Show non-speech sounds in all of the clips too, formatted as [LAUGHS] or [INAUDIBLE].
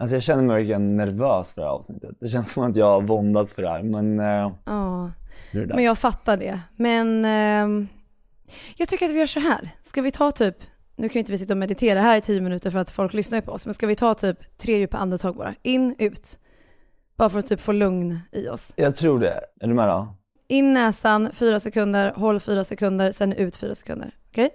Alltså jag känner mig verkligen nervös för det här avsnittet. Det känns som att jag har våndats för det här, men eh, Ja, nu är det men jag fattar det. Men ehm, jag tycker att vi gör så här. Ska vi ta typ, nu kan ju inte vi sitta och meditera här i tio minuter för att folk lyssnar på oss, men ska vi ta typ tre djupa andetag bara? In, ut. Bara för att typ få lugn i oss. Jag tror det. Är du med då? In näsan fyra sekunder, håll fyra sekunder, sen ut fyra sekunder. Okej?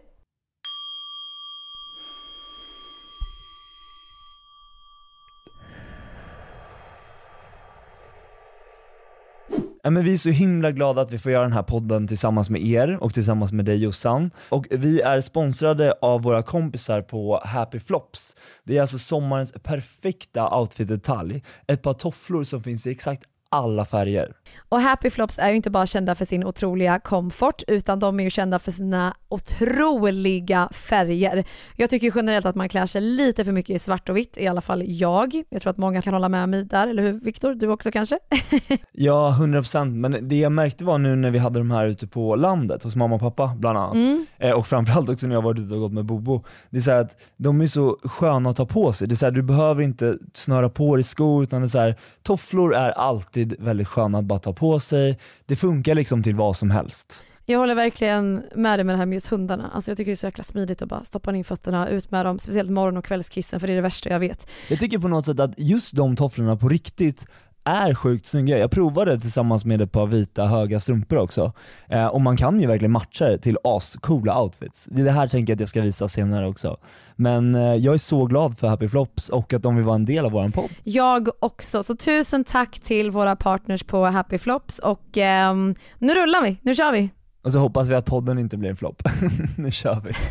Ja, men vi är så himla glada att vi får göra den här podden tillsammans med er och tillsammans med dig Jossan. Och vi är sponsrade av våra kompisar på Happy Flops. Det är alltså sommarens perfekta outfit-detalj. Ett par tofflor som finns i exakt alla färger. Och Happy Flops är ju inte bara kända för sin otroliga komfort utan de är ju kända för sina otroliga färger. Jag tycker generellt att man klär sig lite för mycket i svart och vitt, i alla fall jag. Jag tror att många kan hålla med mig där, eller hur Viktor? Du också kanske? [LAUGHS] Ja, 100% men det jag märkte var nu när vi hade de här ute på landet hos mamma och pappa bland annat, eh, och framförallt också när jag varit ute och gått med Bobo, det är så att de är så sköna att ta på sig. Det är så här, du behöver inte snöra på dig skor utan det är så här, tofflor är alltid väldigt sköna att bara ta på sig. Det funkar liksom till vad som helst. Jag håller verkligen med dig med det här med just hundarna. Alltså jag tycker det är så jäkla smidigt att bara stoppa in fötterna, ut med dem, speciellt morgon och kvällskissen för det är det värsta jag vet. Jag tycker på något sätt att just de tofflorna på riktigt är sjukt snygga. Jag provade tillsammans med ett par vita höga strumpor också. Eh, och man kan ju verkligen matcha det till ascoola outfits. Det är det här tänker jag att jag ska visa senare också. Men eh, jag är så glad för Happy Flops och att de vill vara en del av våran podd. Jag också, så tusen tack till våra partners på Happy Flops och ehm, nu rullar vi, nu kör vi. Och så hoppas vi att podden inte blir en flopp. [LAUGHS] nu kör vi. [LAUGHS]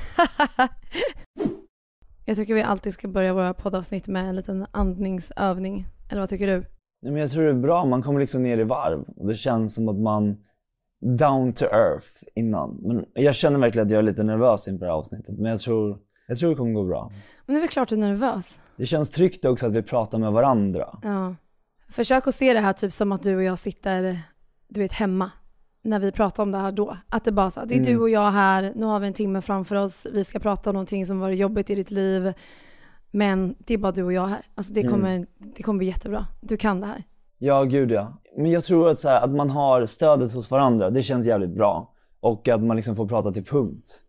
Jag tycker vi alltid ska börja våra poddavsnitt med en liten andningsövning. Eller vad tycker du? Nej, men jag tror det är bra, man kommer liksom ner i varv. Och det känns som att man down to earth innan. Men jag känner verkligen att jag är lite nervös inför det här avsnittet. Men jag tror, jag tror det kommer gå bra. Men det är väl klart du är nervös. Det känns tryggt också att vi pratar med varandra. Ja. Försök att se det här typ som att du och jag sitter, du vet hemma. När vi pratar om det här då. Att det bara så, det är du och jag här, nu har vi en timme framför oss, vi ska prata om någonting som varit jobbigt i ditt liv. Men det är bara du och jag här. Alltså det kommer, det kommer bli jättebra. Du kan det här. Ja, gud ja. Men jag tror att, så här, att man har stödet hos varandra, det känns jävligt bra. Och att man liksom får prata till punkt.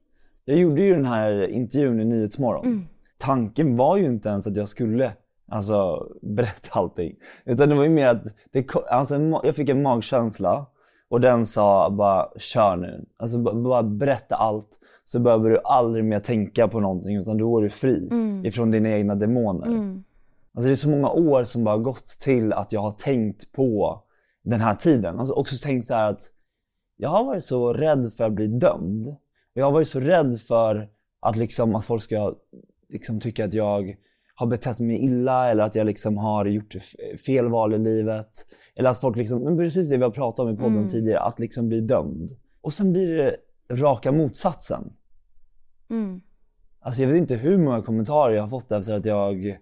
Jag gjorde ju den här intervjun i Nyhetsmorgon. Tanken var ju inte ens att jag skulle alltså, [LAUGHS] berätta allting. Utan det var ju mer att det, alltså, jag fick en magkänsla och den sa bara kör nu. Alltså bara berätta allt så behöver du aldrig mer tänka på någonting utan då är du fri ifrån dina egna demoner. Alltså det är så många år som bara gått till att jag har tänkt på den här tiden. Alltså också tänkt så här att jag har varit så rädd för att bli dömd. Jag har varit så rädd för att, liksom, att folk ska liksom, tycka att jag har betett mig illa eller att jag liksom har gjort fel val i livet. Eller att folk liksom, men precis det vi har pratat om i podden tidigare, att liksom bli dömd. Och sen blir det raka motsatsen. Alltså jag vet inte hur många kommentarer jag har fått efter att jag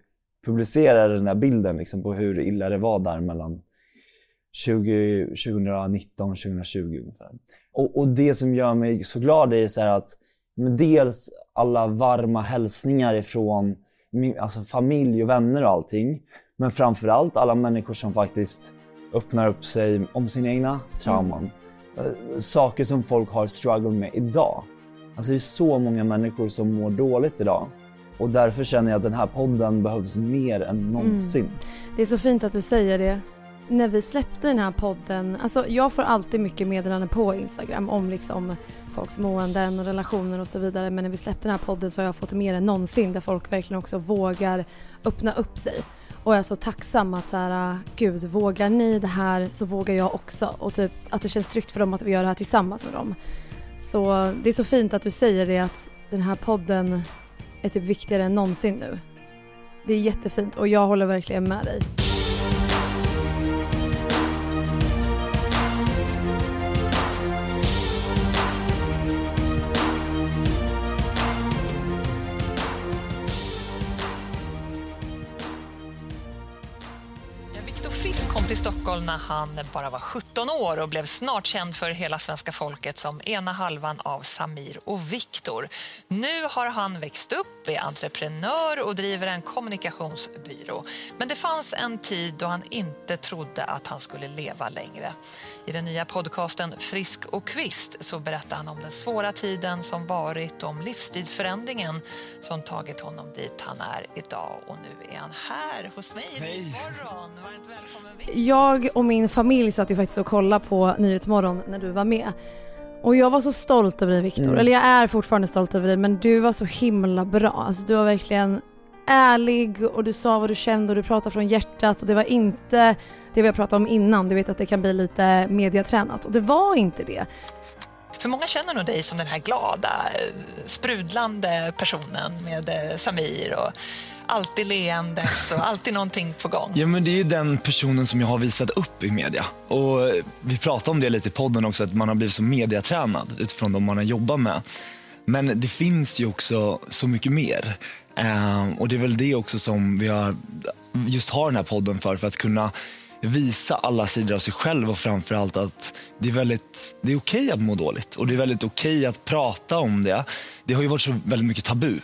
publicerade den där bilden liksom, på hur illa det var där mellan 20, 2019 och 2020 ungefär. Och, och det som gör mig så glad är så här att men dels alla varma hälsningar ifrån min, alltså familj och vänner och allting. Men framförallt alla människor som faktiskt öppnar upp sig om sina egna trauman. Mm. Saker som folk har struggle med idag. Alltså det är så många människor som mår dåligt idag. Och därför känner jag att den här podden behövs mer än någonsin. Mm. Det är så fint att du säger det. När vi släppte den här podden, alltså jag får alltid mycket meddelanden på Instagram om liksom folks måenden och relationer och så vidare. Men när vi släppte den här podden så har jag fått mer än någonsin där folk verkligen också vågar öppna upp sig. Och jag är så tacksam att så här, gud, vågar ni det här så vågar jag också. Och typ att det känns tryggt för dem att vi gör det här tillsammans med dem. Så det är så fint att du säger det att den här podden är typ viktigare än någonsin nu. Det är jättefint och jag håller verkligen med dig. Kom till Stockholm när han bara var 17 år och blev snart känd för hela svenska folket som ena halvan av Samir och Viktor. Nu har han växt upp, är entreprenör och driver en kommunikationsbyrå. Men det fanns en tid då han inte trodde att han skulle leva längre. I den nya podcasten Frisk och Kvist så berättar han om den svåra tiden som varit, om livsstilsförändringen som tagit honom dit han är idag. Och nu är han här hos mig i Nyhetsmorgon. Varmt välkommen jag och min familj satt ju faktiskt och kollade på Nyhetsmorgon när du var med. Och jag var så stolt över dig Viktor. Mm. Eller jag är fortfarande stolt över dig men du var så himla bra. Alltså du var verkligen ärlig och du sa vad du kände och du pratade från hjärtat och det var inte det vi har pratat om innan. Du vet att det kan bli lite mediatränat och det var inte det. För många känner nog dig som den här glada, sprudlande personen med eh, Samir och alltid leendes och alltid någonting på gång. Ja men det är ju den personen som jag har visat upp i media. Och eh, vi pratade om det lite i podden också, att man har blivit så mediatränad utifrån de man har jobbat med. Men det finns ju också så mycket mer. Eh, och det är väl det också som vi har, just har den här podden för, för att kunna visa alla sidor av sig själv och framförallt att det är väldigt, det är okej att må dåligt och det är väldigt okej att prata om det. Det har ju varit så väldigt mycket tabu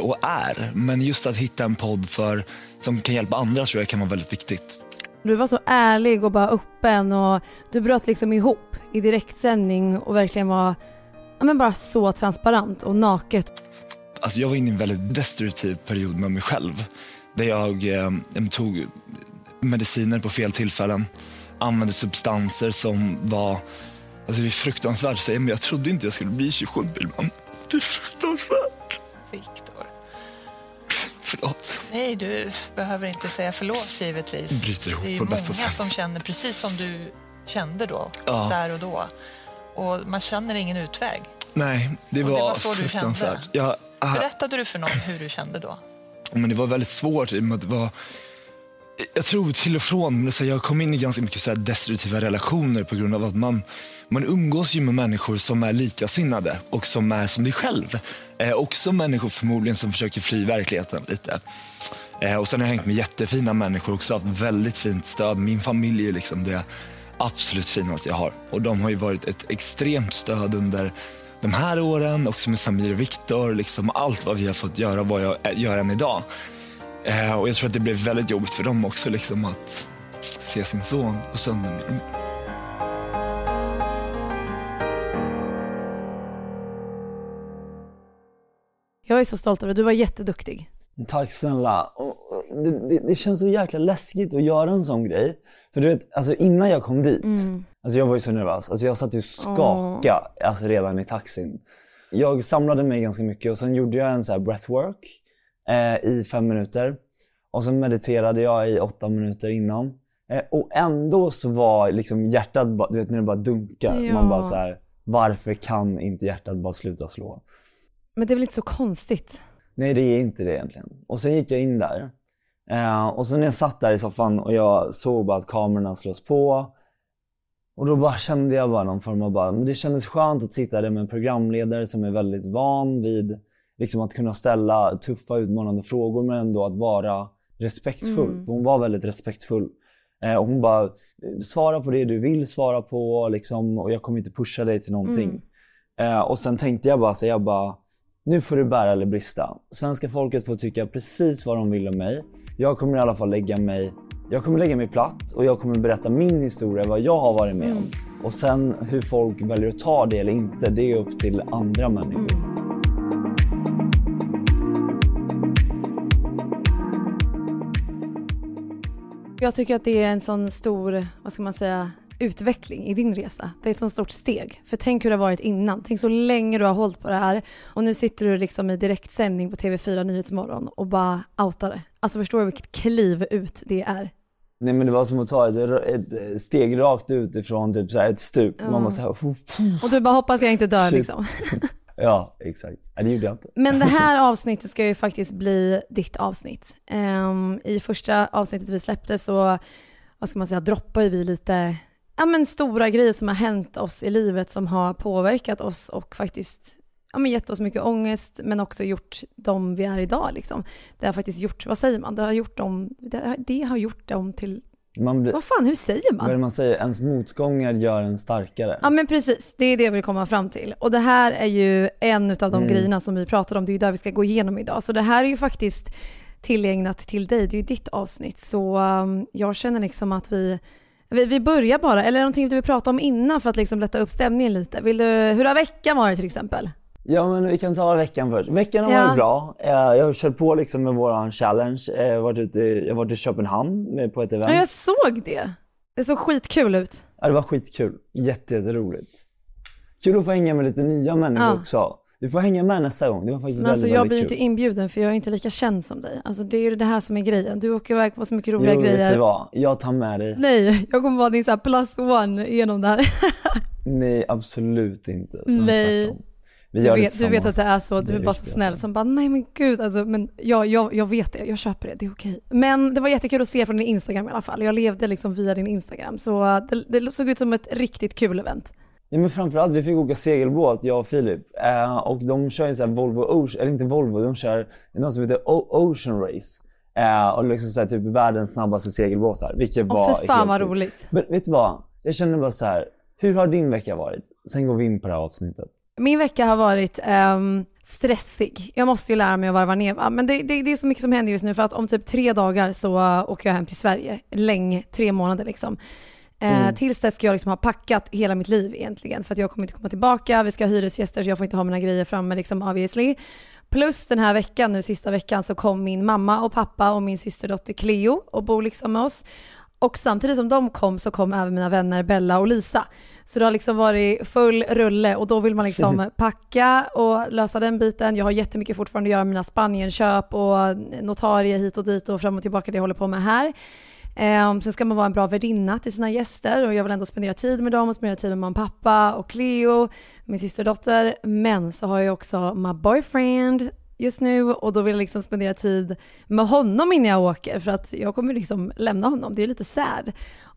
och är, men just att hitta en podd för, som kan hjälpa andra tror jag kan vara väldigt viktigt. Du var så ärlig och bara öppen och du bröt liksom ihop i direktsändning och verkligen var ja, men bara så transparent och naket. Alltså jag var inne i en väldigt destruktiv period med mig själv. Där jag eh, tog mediciner på fel tillfällen. Använde substanser som var, alltså det är fruktansvärt att säga men jag trodde inte jag skulle bli 27 man. Det är fruktansvärt. Förlåt. Nej, du behöver inte säga förlåt givetvis. Bryter ihop det är ju många sätt. som känner precis som du kände då, Ja. där och då. Och man känner ingen utväg. Nej, det Och var, det var så du kände? Jag, Berättade du för någon hur du kände då? Men det var väldigt svårt i och med att det var jag tror till och från, men så här, jag kom in i ganska mycket så här destruktiva relationer på grund av att man, man umgås ju med människor som är likasinnade och som är som dig själv. Eh, också människor förmodligen som försöker fly verkligheten lite. Eh, och sen har jag hängt med jättefina människor också, haft väldigt fint stöd. Min familj är liksom det absolut finaste jag har. Och de har ju varit ett extremt stöd under de här åren, också med Samir och Viktor, liksom allt vad vi har fått göra, vad jag eh, gör än idag. Eh, och jag tror att det blev väldigt jobbigt för dem också liksom att se sin son gå sönder mer och mer. Jag är så stolt över dig, du var jätteduktig. Tack snälla. Det, det, det känns så jäkla läskigt att göra en sån grej. För du vet, alltså innan jag kom dit, alltså jag var ju så nervös. Alltså jag satt ju och skaka alltså redan i taxin. Jag samlade mig ganska mycket och sen gjorde jag en så här breathwork i fem minuter. Och sen mediterade jag i åtta minuter innan. Eh, och ändå så var liksom hjärtat, du vet när det bara dunkar. Ja. Man bara så här, varför kan inte hjärtat bara sluta slå? Men det är väl inte så konstigt? Nej, det är inte det egentligen. Och sen gick jag in där. Eh, och sen när jag satt där i soffan och jag såg bara att kamerorna slås på. Och då bara kände jag bara någon form av bara, men det kändes skönt att sitta där med en programledare som är väldigt van vid liksom att kunna ställa tuffa utmanande frågor men ändå att vara respektfull. För Hon var väldigt respektfull. Eh, och hon bara, svara på det du vill svara på liksom, och jag kommer inte pusha dig till någonting. Eh, och sen tänkte jag bara så jag bara, nu får du bära eller brista. Svenska folket får tycka precis vad de vill om mig. Jag kommer i alla fall lägga mig, jag kommer lägga mig platt och jag kommer berätta min historia, vad jag har varit med om. Och sen hur folk väljer att ta det eller inte, det är upp till andra människor. Jag tycker att det är en sån stor, vad ska man säga, utveckling i din resa. Det är ett sånt stort steg. För tänk hur det har varit innan. Tänk så länge du har hållit på det här och nu sitter du liksom i direktsändning på TV4 Nyhetsmorgon och bara outar det. Alltså förstår du vilket kliv ut det är? Nej men det var som att ta ett, ett steg rakt ut ifrån typ så ett stup. Ja. Man här, Och du bara hoppas jag inte dör Shit. liksom. [LAUGHS] Ja, exakt. Nej, det gjorde jag inte. Men det här avsnittet ska ju faktiskt bli ditt avsnitt. Um, I första avsnittet vi släppte så, vad ska man säga, droppar vi lite, ja men stora grejer som har hänt oss i livet som har påverkat oss och faktiskt, ja men gett oss mycket ångest men också gjort dem vi är idag liksom. Det har faktiskt gjort, vad säger man, det har gjort dem, det, har- det har gjort dem till, man blir, vad fan, hur säger vad är det man? man säger? Ens motgångar gör en starkare. Ja men precis, det är det jag vill komma fram till. Och det här är ju en av de Mm. grejerna som vi pratar om, det är ju där vi ska gå igenom idag. Så det här är ju faktiskt tillägnat till dig, det är ju ditt avsnitt. Så um, jag känner liksom att vi, vi, vi börjar bara, eller är det någonting du vill prata om innan för att liksom lätta upp stämningen lite? Vill du, hur har veckan varit till exempel? Ja men vi kan ta veckan först. Veckan har Ja. varit bra. Eh, Jag har kört på liksom med våran challenge. Eh, Jag har varit, ute, i- jag har varit i Köpenhamn med- på ett event. Ja, jag såg det. Det såg skitkul ut. Ja, det var skitkul. Jätte, jätteroligt. Kul att få hänga med lite nya människor Ja. också. Du får hänga med nästa gång. Det var faktiskt Men alltså väldigt, jag blir ju väldigt inte inbjuden för jag är inte lika känd som dig. Alltså det är ju det här som är grejen. Du åker iväg på så mycket roliga Jo, vet grejer. du vad? Jag tar med dig. Nej, jag kommer vara din så plus one genom det här. [LAUGHS] Nej, absolut inte. Så Nej. tvärtom. Vi Du gör det vet, du vet att det är så, du är bara så snäll som bara nej men gud alltså, men jag, jag, jag vet det, jag köper det, det är okej. Men det var jättekul att se från din Instagram i alla fall. Jag levde liksom via din Instagram så det, det såg ut som ett riktigt kul event. Ja, men framförallt, vi fick åka segelbåt, jag och Filip. Eh, och de kör ju så här Volvo Ocean, eller inte Volvo, de kör något som heter O- Ocean Race. Eh, och liksom så här, typ världens snabbaste segelbåtar. Vilket var Åh fy fan vad roligt. Men vet du vad? Jag känner bara så här. hur har din vecka varit? Sen går vi in på det här avsnittet. Min vecka har varit ehm, stressig. Jag måste ju lära mig att varva ner. Men det, det, det är så mycket som händer just nu för att om typ tre dagar så åker jag hem till Sverige. Länge, tre månader liksom. Eh, Tills dess ska jag liksom ha packat hela mitt liv egentligen för att jag kommer inte komma tillbaka. Vi ska ha hyresgäster så jag får inte ha mina grejer framme liksom obviously. Plus den här veckan, nu sista veckan, så kom min mamma och pappa och min systerdotter Cleo och bor liksom med oss. Och samtidigt som de kom så kom även mina vänner Bella och Lisa. Så det har liksom varit full rulle och då vill man liksom packa och lösa den biten. Jag har jättemycket fortfarande att göra med mina Spanienköp och notarie hit och dit och fram och tillbaka det jag håller på med här. Um, sen ska man vara en bra värdinna till sina gäster och jag vill ändå spendera tid med dem och spendera tid med mamma och pappa och Cleo, min systerdotter. Men så har jag också my boyfriend just nu och då vill jag liksom spendera tid med honom innan jag åker för att jag kommer liksom lämna honom. Det är lite sad.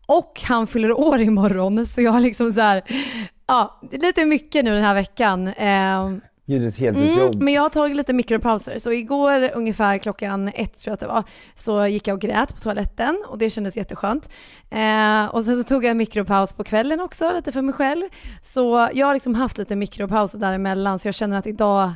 Och han fyller år imorgon så jag har liksom så här, ja, lite mycket nu den här veckan. Ehm, Gud, ett heltidsjobb. Mm, men jag har tagit lite mikropauser. Så igår ungefär klockan ett tror jag att det var, så gick jag och grät på toaletten och det kändes jätteskönt. Eh, och sen så tog jag en mikropaus på kvällen också, lite för mig själv. Så jag har liksom haft lite mikropauser däremellan så jag känner att idag,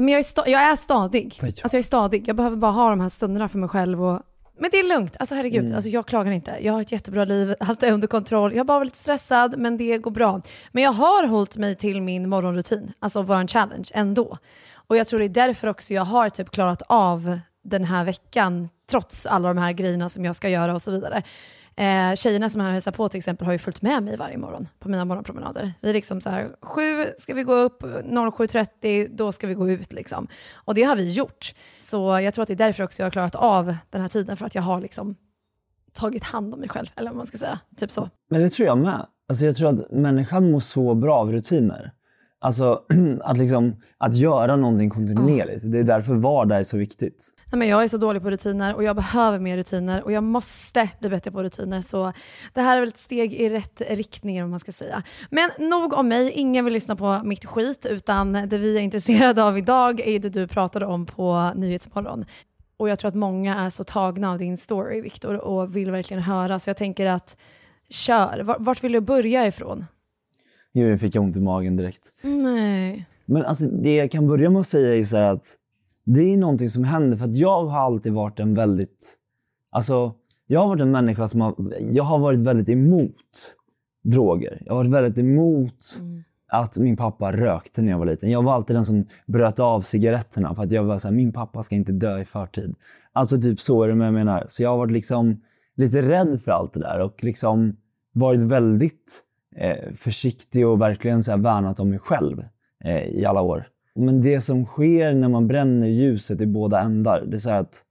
men jag är, sta- jag är stadig. Alltså jag är stadig. Jag behöver bara ha de här stunderna för mig själv och men det är lugnt, alltså herregud, alltså jag klagar inte. Jag har ett jättebra liv, allt är under kontroll. Jag bara varit lite stressad, men det går bra. Men jag har hållit mig till min morgonrutin, alltså våran challenge ändå. Och jag tror det är därför också jag har typ klarat av den här veckan, trots alla de här grejerna som jag ska göra och så vidare. Eh, tjejerna som här hälsar på till exempel har ju följt med mig varje morgon på mina morgonpromenader. Vi är liksom så här, sju ska vi gå upp, 07.30 då ska vi gå ut liksom. Och det har vi gjort. Så jag tror att det är därför också jag har klarat av den här tiden, för att jag har liksom tagit hand om mig själv, eller vad man ska säga. Typ så. Men det tror jag med. Alltså jag tror att människan mår så bra av rutiner. Alltså [CLEARS THROAT] att, liksom, att göra någonting kontinuerligt. Det är därför vardag är så viktigt. Nej, men jag är så dålig på rutiner och jag behöver mer rutiner och jag måste bli bättre på rutiner. Så det här är väl ett steg i rätt riktning om man ska säga. Men nog om mig, ingen vill lyssna på mitt skit utan det vi är intresserade av idag är det du pratade om på Nyhetsmorgon. Och jag tror att många är så tagna av din story Viktor och vill verkligen höra så jag tänker att kör. Var- Vart vill du börja ifrån? Fick jag ont i magen direkt. Nej. Men alltså, det jag kan börja med att säga är så här att det är någonting som händer för att jag har alltid varit en väldigt... Alltså, jag har varit en människa som har, jag har varit väldigt emot droger. Jag har varit väldigt emot att min pappa rökte när jag var liten. Jag var alltid den som bröt av cigaretterna för att jag var så här, min pappa ska inte dö i förtid. Alltså typ så är det med jag menar. Så jag har varit liksom lite rädd för allt det där och liksom varit väldigt eh, försiktig och verkligen så här värnat om mig själv eh, i alla år. Men det som sker när man bränner ljuset i båda ändar, det är så att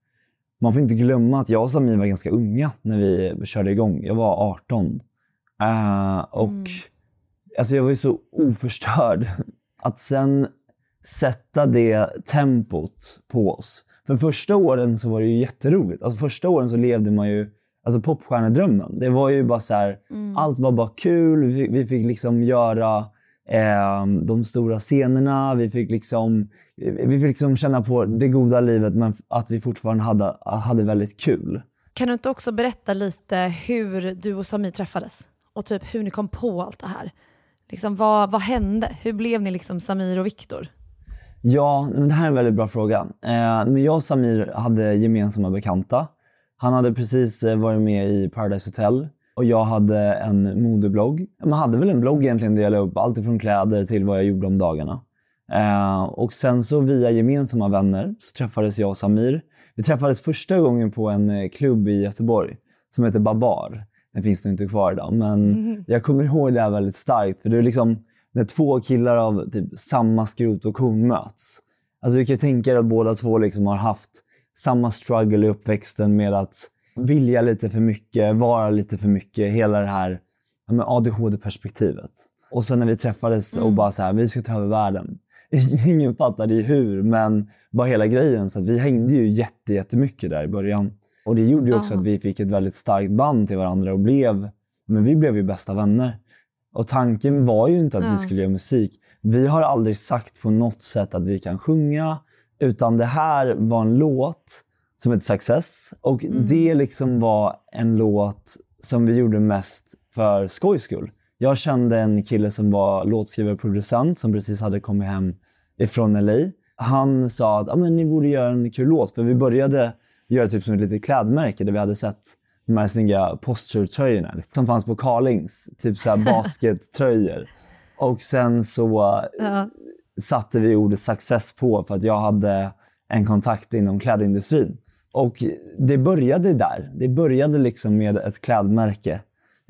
man får inte glömma att jag och Samir var ganska unga när vi körde igång. Jag var 18. Uh, och alltså jag var ju så oförstörd. [LAUGHS] Att sen sätta det tempot på oss. För första åren så var det ju jätteroligt. Alltså första åren så levde man ju alltså popstjärnedrömmen. Det var ju bara så här, allt var bara kul. Vi fick, vi fick liksom göra eh, de stora scenerna. Vi fick, liksom, vi fick liksom känna på det goda livet men att vi fortfarande hade, hade väldigt kul. Kan du inte också berätta lite hur du och Samir träffades? Och typ hur ni kom på allt det här? Liksom, vad, vad hände? Hur blev ni liksom Samir och Viktor? Ja, men det här är en väldigt bra fråga. Eh, men jag och Samir hade gemensamma bekanta. Han hade precis eh, varit med i Paradise Hotel och jag hade en modeblogg. Man hade väl en blogg egentligen där jag la upp allt ifrån kläder till vad jag gjorde om dagarna. Eh, och sen så via gemensamma vänner så träffades jag och Samir. Vi träffades första gången på en eh, klubb i Göteborg som heter Babar. Den finns nog inte kvar idag, men jag kommer ihåg det här väldigt starkt. För det är liksom när två killar av typ samma skrot och korn möts. Alltså du kan ju tänka dig att båda två liksom har haft samma struggle i uppväxten med att vilja lite för mycket, vara lite för mycket, hela det här ADHD-perspektivet. Och sen när vi träffades och bara så här, vi ska ta över världen. [LAUGHS] Ingen fattade ju hur, men bara hela grejen. Så att vi hängde ju jätte, jättemycket där i början. Och det gjorde ju också Ja. att vi fick ett väldigt starkt band till varandra och blev, men vi blev ju bästa vänner. Och tanken var ju inte att Ja. vi skulle göra musik. Vi har aldrig sagt på något sätt att vi kan sjunga, utan det här var en låt som heter Success. Och det liksom var en låt som vi gjorde mest för skojs skull. Jag kände en kille som var låtskrivare och producent som precis hade kommit hem ifrån LA. Han sa att ah, men ni borde göra en kul låt, för vi började göra typ som ett litet klädmärke där vi hade sett de här snygga posture-tröjorna som fanns på Carlings, typ så här [LAUGHS] baskettröjor. Och sen så Ja satte vi ordet success på för att jag hade en kontakt inom klädindustrin. Och det började där. Det började liksom med ett klädmärke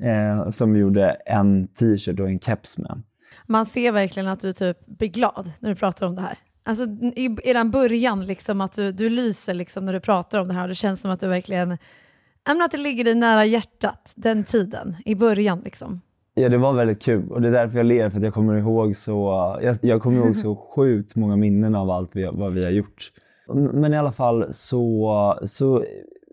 eh, som vi gjorde en t-shirt och en keps med. Man ser verkligen att du typ blir glad när du pratar om det här. Alltså i eran början, liksom, att du, du lyser liksom, när du pratar om det här. Det känns som att du verkligen, att det ligger dig nära hjärtat, den tiden, i början. Liksom. Ja, det var väldigt kul och det är därför jag ler för att jag kommer ihåg så, jag, jag kommer ihåg så [LAUGHS] sjukt många minnen av allt vi, vad vi har gjort. Men i alla fall så, så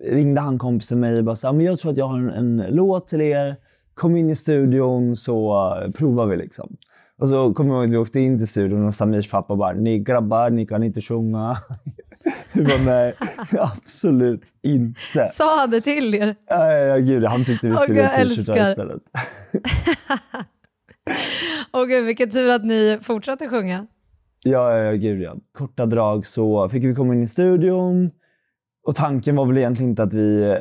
ringde han kompisen mig och bara så här, men jag tror att jag har en, en låt till er. Kom in i studion så provar vi liksom. Och så kommer jag ihåg att vi åkte in till studion och Samirs pappa bara, ni grabbar, ni kan inte sjunga. [LAUGHS] Vi bara, nej, absolut inte. Sa han det till er? Ja, ja, ja, gud, han tyckte vi skulle göra t-shirtar istället. [LAUGHS] Åh gud, vilken tur att ni fortsatte sjunga. Ja, ja, ja, gud ja. Korta drag så fick vi komma in i studion och tanken var väl egentligen inte att vi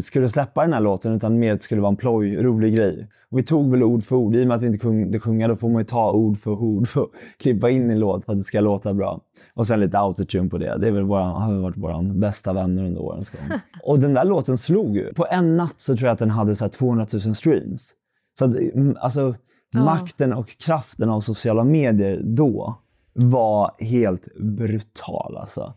skulle släppa den här låten utan mer att det skulle vara en ploj, rolig grej. Och vi tog väl ord för ord. I och med att vi inte kunde sjunga då får man ju ta ord för ord för att klippa in i låt för att det ska låta bra. Och sen lite autotune på det. Det är väl våran, har varit våra bästa vänner under årens gång. [LAUGHS] Och den där låten slog ju. På en natt så tror jag att den hade så här 200 000 streams. Så att, mm, alltså, makten och kraften av sociala medier då var helt brutal alltså.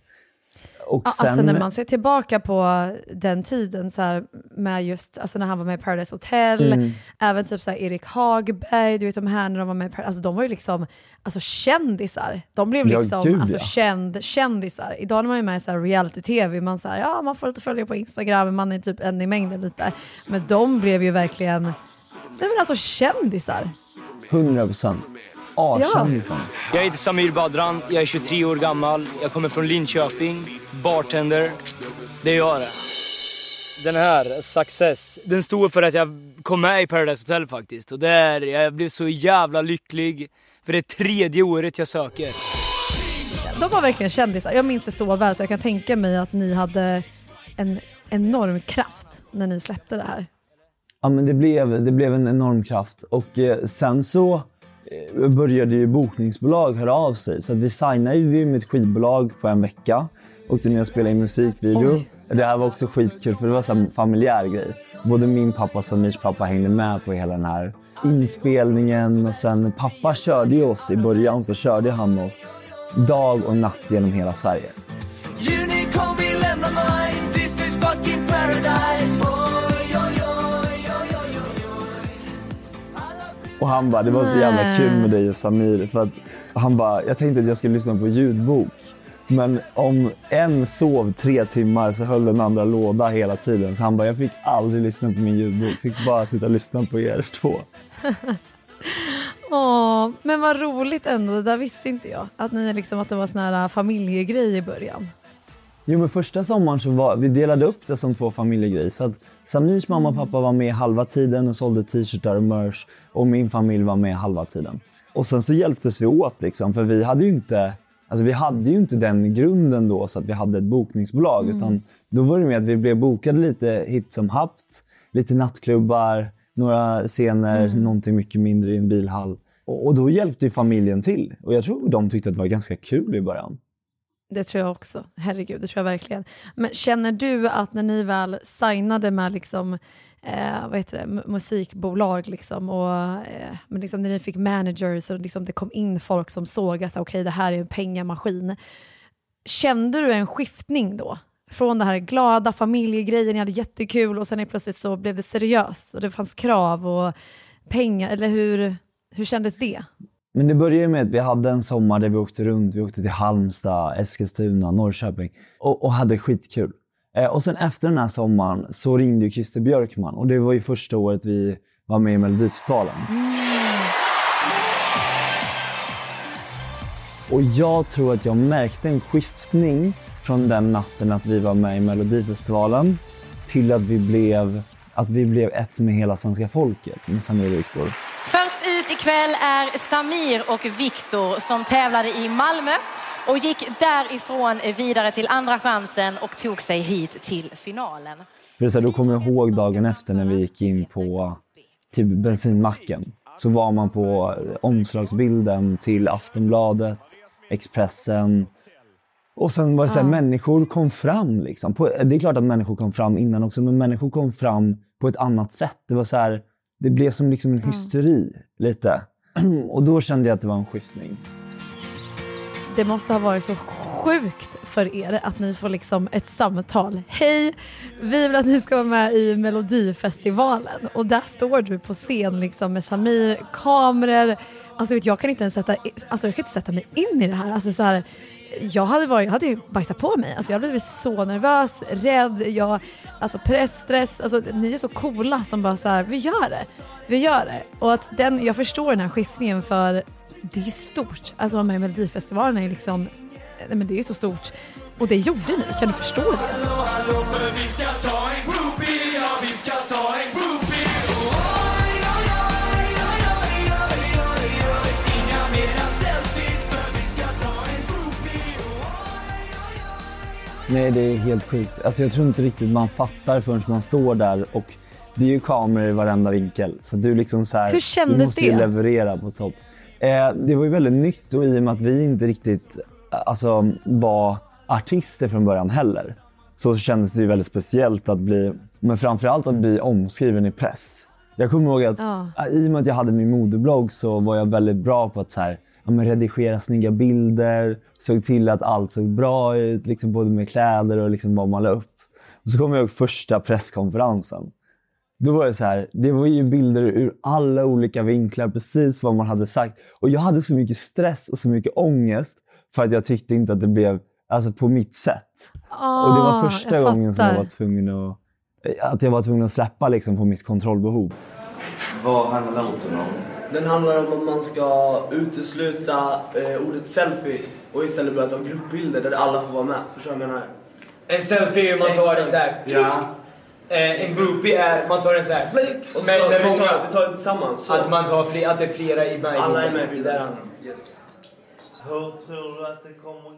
Och Ja, sen, Alltså när man ser tillbaka på den tiden så här, med just, alltså när han var med i Paradise Hotel, Mm. även typ så här Erik Hagberg, du vet de här när de var med i Paradise, alltså de var ju liksom alltså kändisar. De blev Ja, liksom gud, alltså, ja. känd, kändisar. Idag när man är med i reality-tv, man, så här, ja, man får lite följare på Instagram, man är typ en i mängden lite. Men de blev ju verkligen, nej men alltså kändisar. 100 procent. A-kändisen. Jag heter Samir Badran, jag är 23 år gammal. Jag kommer från Linköping, bartender. Det är jag det. Den här, Success, den stod för att jag kom med i Paradise Hotel faktiskt. Och där, jag blev så jävla lycklig. För det är tredje året jag söker. De var verkligen kändisar. Jag minns det så väl så jag kan tänka mig att ni hade en enorm kraft när ni släppte det här. Ja, men det, blev, det blev en enorm kraft. Och eh, sen så började ju bokningsbolag höra av sig. Så att vi signade ju med ett skivbolag på en vecka. Åkte ner och spelade in musikvideo. Oj. Det här var också skitkul för det var så en familjär grej. Både min pappa och Samirs pappa hängde med på hela den här inspelningen och sen pappa körde ju oss i början så körde han oss dag och natt genom hela Sverige. Unicorn vill lämna mig This is fucking paradise Och han bara, det var så jävla kul med dig och Samir för att han bara, jag tänkte att jag skulle lyssna på ljudbok. Men om en sov tre timmar så höll den andra låda hela tiden. Så han bara, jag fick aldrig lyssna på min ljudbok. Fick bara sitta och lyssna på er två. [LAUGHS] Åh, men vad roligt ändå. Det där visste inte jag. Att, ni liksom, att det var sån här familjegrej i början. Jo men första sommaren så var, vi delade upp det som två familjegrejer. Så att Samirs mamma och pappa var med halva tiden och sålde t-shirtar och merch. Och min familj var med halva tiden. Och sen så hjälptes vi åt liksom, för vi hade ju inte Alltså vi hade ju inte den grunden då så att vi hade ett bokningsbolag. Utan då var det med att vi blev bokade lite hipp som happt. Lite nattklubbar, några scener, någonting mycket mindre i en bilhall. Och, och då hjälpte ju familjen till. Och jag tror de tyckte att det var ganska kul i början. Det tror jag också. Herregud, det tror jag verkligen. Men känner du att när ni väl signade med liksom, eh, vad heter det, musikbolag liksom, och eh, men liksom när ni fick managers och liksom det kom in folk som såg att okej, det här är en pengamaskin. Kände du en skiftning då? Från det här glada familjegrejen, ni hade jättekul och sen plötsligt så blev det seriöst och det fanns krav och pengar, eller hur, hur kändes det? Men det började med att vi hade en sommar där vi åkte runt. Vi åkte till Halmstad, Eskilstuna, Norrköping och, och hade skitkul. Eh, och sen efter den här sommaren så ringde ju Christer Björkman och det var ju första året vi var med i Melodifestivalen. Och jag tror att jag märkte en skiftning från den natten att vi var med i Melodifestivalen till att vi blev, att vi blev ett med hela svenska folket med Samir och Viktor. Först ut ikväll är Samir och Viktor som tävlade i Malmö och gick därifrån vidare till andra chansen och tog sig hit till finalen. För så här, då kommer jag ihåg dagen efter när vi gick in på typ bensinmacken. Så var man på omslagsbilden till Aftonbladet, Expressen. Och sen var det så här, människor kom fram. Liksom. På, det är klart att människor kom fram innan också, men människor kom fram på ett annat sätt. Det var så här, det blev som liksom en hysteri lite. [CLEARS THROAT] Och då kände jag att det var en skiftning. Det måste ha varit så sjukt för er att ni får liksom ett samtal. Hej, vi vill att ni ska vara med i Melodifestivalen. Och där står du på scen liksom med Samir, kameror. Alltså jag kan inte ens sätta, alltså, jag kan inte sätta mig in i det här. Alltså, så här jag hade, varit, jag hade ju bajsat på mig. Alltså, jag blev så nervös, rädd, jag, alltså pressstress. Alltså, ni är så coola som bara så här, vi gör det. Vi gör det. Och att den, jag förstår den här skiftningen för det är ju stort. Alltså vara med i Melodifestivalen är liksom, nej men det är ju så stort. Och det gjorde ni, kan du förstå det? Nej, det är helt sjukt. Alltså, jag tror inte riktigt man fattar förrän man står där och det är ju kameror i varenda vinkel. Så du liksom så här, Hur kändes du måste det? leverera på topp. Eh, det var ju väldigt nytt och i och med att vi inte riktigt eh, alltså, var artister från början heller så kändes det ju väldigt speciellt att bli, men framförallt att bli omskriven i press. Jag kommer ihåg att Ja. eh, i och med att jag hade min modeblogg så var jag väldigt bra på att så här, ja, men redigera snygga bilder, såg till att allt såg bra ut, liksom både med kläder och liksom vad man la upp. Och så kommer jag ihåg första presskonferensen. Då var det så här, det var ju bilder ur alla olika vinklar, precis vad man hade sagt. Och jag hade så mycket stress och så mycket ångest för att jag tyckte inte att det blev alltså, på mitt sätt. och det var Ah, första gången som jag var tvungen att, att jag var tvungen att släppa liksom, på mitt kontrollbehov. Vad handlar noten om? Den handlar om att man ska utesluta eh, ordet selfie och istället börja ta gruppbilder där alla får vara med. Förstår du vad jag menar? En selfie, man tar den så här. Ja. Eh, en groupie är, man tar den så här. Och så Men tar, med vi, många. tar, vi tar det tillsammans. Så. Alltså man tar fler, att det är flera i med. alla är med i Där bilden. Yes.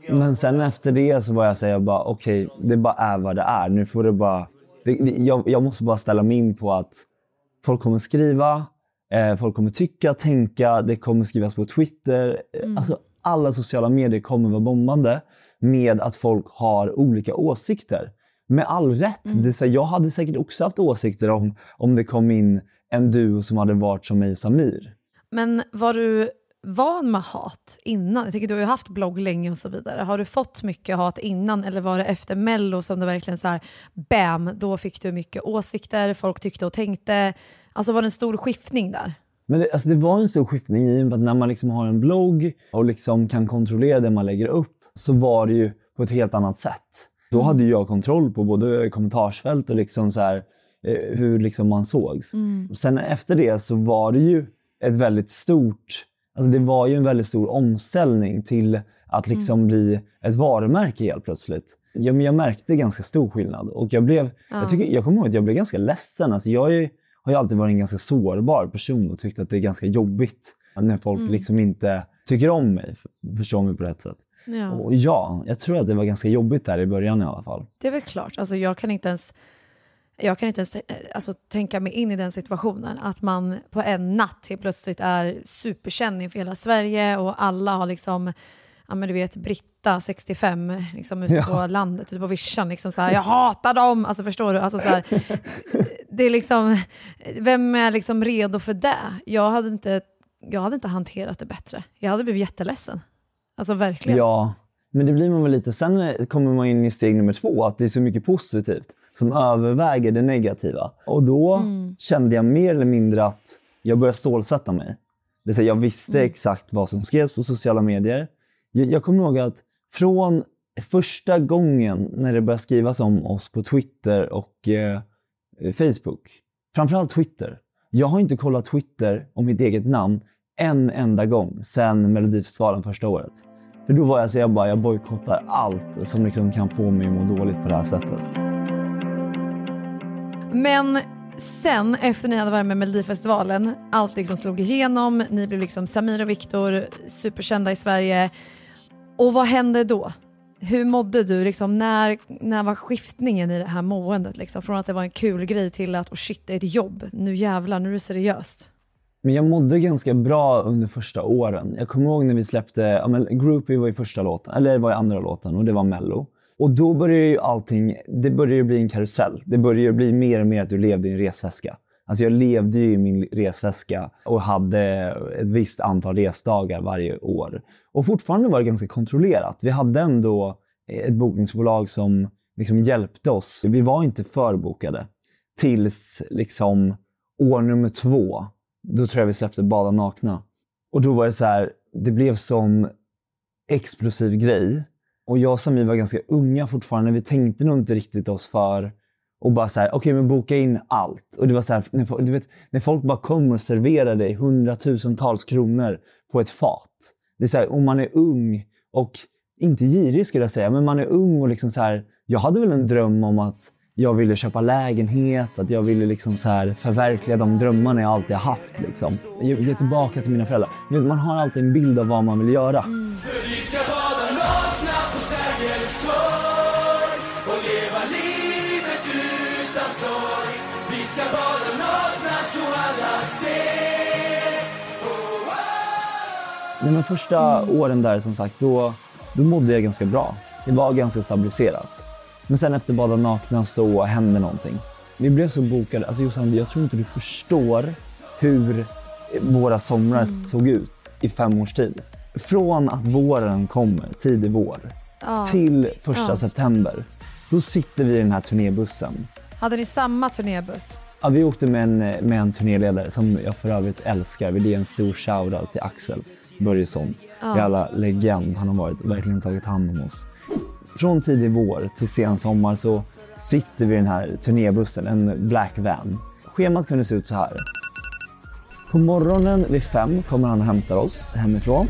Men sen efter det så var jag såhär, jag bara okej, det bara är vad det är. Nu får det bara... Det, det, jag, jag måste bara ställa mig in på att folk kommer skriva, folk kommer tycka, tänka, det kommer skrivas på Twitter. Eh, Alltså alla sociala medier kommer vara bombande med att folk har olika åsikter. med all rätt. Det, är så jag hade säkert också haft åsikter om, om det kom in en duo som hade varit som mig och Samir. Men var du van med hat innan? Jag tycker du har ju haft blogg länge och så vidare. Har du fått mycket hat innan eller var det efter mello som det verkligen så här, bam, då fick du mycket åsikter, folk tyckte och tänkte. Alltså var det en stor skiftning där? Men det, alltså det var en stor skiftning i och med att när man liksom har en blogg och liksom kan kontrollera det man lägger upp så var det ju på ett helt annat sätt. Då hade jag kontroll på både kommentarsfält och liksom så här, eh, hur liksom man sågs. Sen efter det så var det ju ett väldigt stort Alltså det var ju en väldigt stor omställning till att liksom bli ett varumärke helt plötsligt. Ja, men jag märkte ganska stor skillnad och jag blev, Ja. jag, tycker, jag kommer ihåg att jag blev ganska ledsen. Alltså jag är, har ju alltid varit en ganska sårbar person och tyckt att det är ganska jobbigt när folk Mm. liksom inte tycker om mig, förstår mig på rätt sätt. Ja. Och ja, jag tror att det var ganska jobbigt där i början i alla fall. Det är väl klart. Alltså jag kan inte ens, jag kan inte ens eh, alltså, tänka mig in i den situationen. Att man på en natt helt plötsligt är superkänd inför hela Sverige och alla har liksom, ja men du vet Britta 65 liksom ute Ja. på landet, ute på vischan, liksom så här, jag hatar dem! Alltså förstår du? Alltså, så här, det är liksom, vem är liksom redo för det? Jag hade inte, jag hade inte hanterat det bättre. Jag hade blivit jätteledsen. Alltså verkligen. Ja, men det blir man väl lite. Sen eh, kommer man in i steg nummer två, att det är så mycket positivt som överväger det negativa. Och då Mm. kände jag mer eller mindre att jag började stålsätta mig. Det vill säga, jag visste Mm. exakt vad som skrevs på sociala medier. Jag, jag kommer ihåg att från första gången när det började skrivas om oss på Twitter och eh, Facebook, framförallt Twitter. Jag har inte kollat Twitter och mitt eget namn en enda gång sedan Melodifestivalen första året. För då var jag så jag bara, jag bojkottar allt som liksom kan få mig att må dåligt på det här sättet. Men sen, efter ni hade varit med Melodifestivalen, allt liksom slog igenom, ni blev liksom Samir och Viktor, superkända i Sverige. Och vad hände då? Hur mådde du? Liksom, när, när var skiftningen i det här måendet? Liksom? Från att det var en kul grej till att oh shit, det är ett jobb. Nu jävlar, nu är det seriöst. Men jag mådde ganska bra under första åren. Jag kommer ihåg när vi släppte, ja, men Groupie var ju första låten, eller var ju andra låten och det var Mello. Och då började ju allting, det började ju bli en karusell. Det började ju bli mer och mer att du levde i en resväska. Alltså jag levde ju i min resväska och hade ett visst antal resdagar varje år. Och fortfarande var det ganska kontrollerat. Vi hade ändå ett bokningsbolag som liksom hjälpte oss. Vi var inte förbokade. Tills liksom år nummer två, då tror jag vi släppte Bada nakna. Och då var det så här, det blev sån explosiv grej. Och jag och Samir var ganska unga fortfarande. Vi tänkte nog inte riktigt oss för och bara så här, okej men boka in allt. Och det var så här, när, du vet, när folk bara kommer och serverar dig hundratusentals kronor på ett fat. Det är så här, om man är ung och inte girig skulle jag säga, men man är ung och liksom så här, jag hade väl en dröm om att jag ville köpa lägenhet, att jag ville liksom så här förverkliga de drömmarna jag alltid haft. Liksom. Ge, ge tillbaka till mina föräldrar. Du vet, Man har alltid en bild av vad man vill göra. För Nej, men första åren där som sagt, då, då mådde jag ganska bra. Det var ganska stabiliserat. Men sen efter Bada nakna så hände någonting. Vi blev så bokade. Alltså Jossan, jag tror inte du förstår hur våra somrar såg ut i fem års tid. Från att våren kommer, tidig vår, Ja. till första Ja. september. Då sitter vi i den här turnébussen. Hade ni samma turnébuss? Ja, vi åkte med en, med en turnéledare som jag för övrigt älskar. Vi ger en stor shoutout till Axel Börjesson. Ja. Jävla legend han har varit och verkligen tagit hand om oss. Från tidig vår till sen sommar så sitter vi i den här turnébussen, en black van. Schemat kunde se ut så här. På morgonen vid fem kommer han och hämtar oss hemifrån.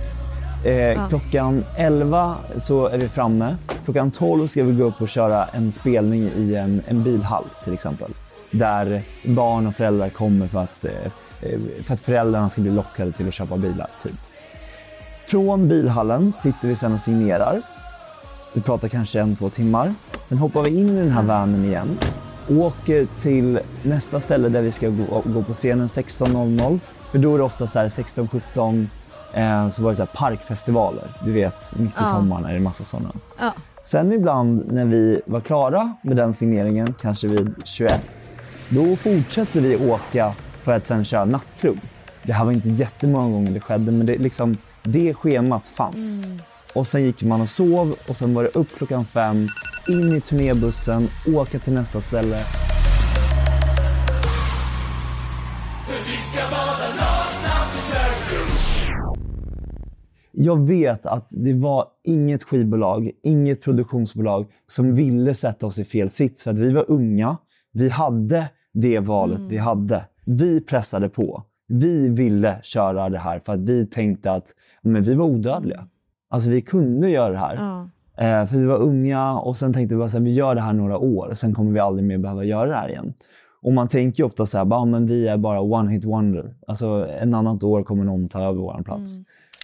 Eh, Klockan 11 så är vi framme. Klockan 12 ska vi gå upp och köra en spelning i en, en bilhall till exempel. Där barn och föräldrar kommer för att, eh, eh, för att föräldrarna ska bli lockade till att köpa bilar. Typ. Från bilhallen sitter vi sen och signerar. Vi pratar kanske en, två timmar. Sen hoppar vi in i den här vanen igen. Åker till nästa ställe där vi ska gå, gå på scenen 16.00. För då är det ofta så här 16-17 eh, så var det så parkfestivaler. Du vet, mitt i Ja. sommaren är det massa sådana. Ja. Sen ibland när vi var klara med den signeringen, kanske vid 21, då fortsätter vi åka för att sen köra nattklubb. Det här var inte jättemånga gånger det skedde, men det, liksom, det schemat fanns. Och sen gick man och sov och sen var det upp klockan fem, in i turnébussen, åka till nästa ställe. Jag vet att det var inget skivbolag, inget produktionsbolag som ville sätta oss i fel sits. För att vi var unga, vi hade det valet vi hade. Vi pressade på. Vi ville köra det här för att vi tänkte att men vi var odödliga. Alltså vi kunde göra det här. Ja. Eh, för vi var unga och sen tänkte vi här, vi gör det här några år och sen kommer vi aldrig mer behöva göra det här igen. Och man tänker ju ofta så här, bara, men vi är bara one hit wonder. Alltså en annat år kommer någon ta över vår plats.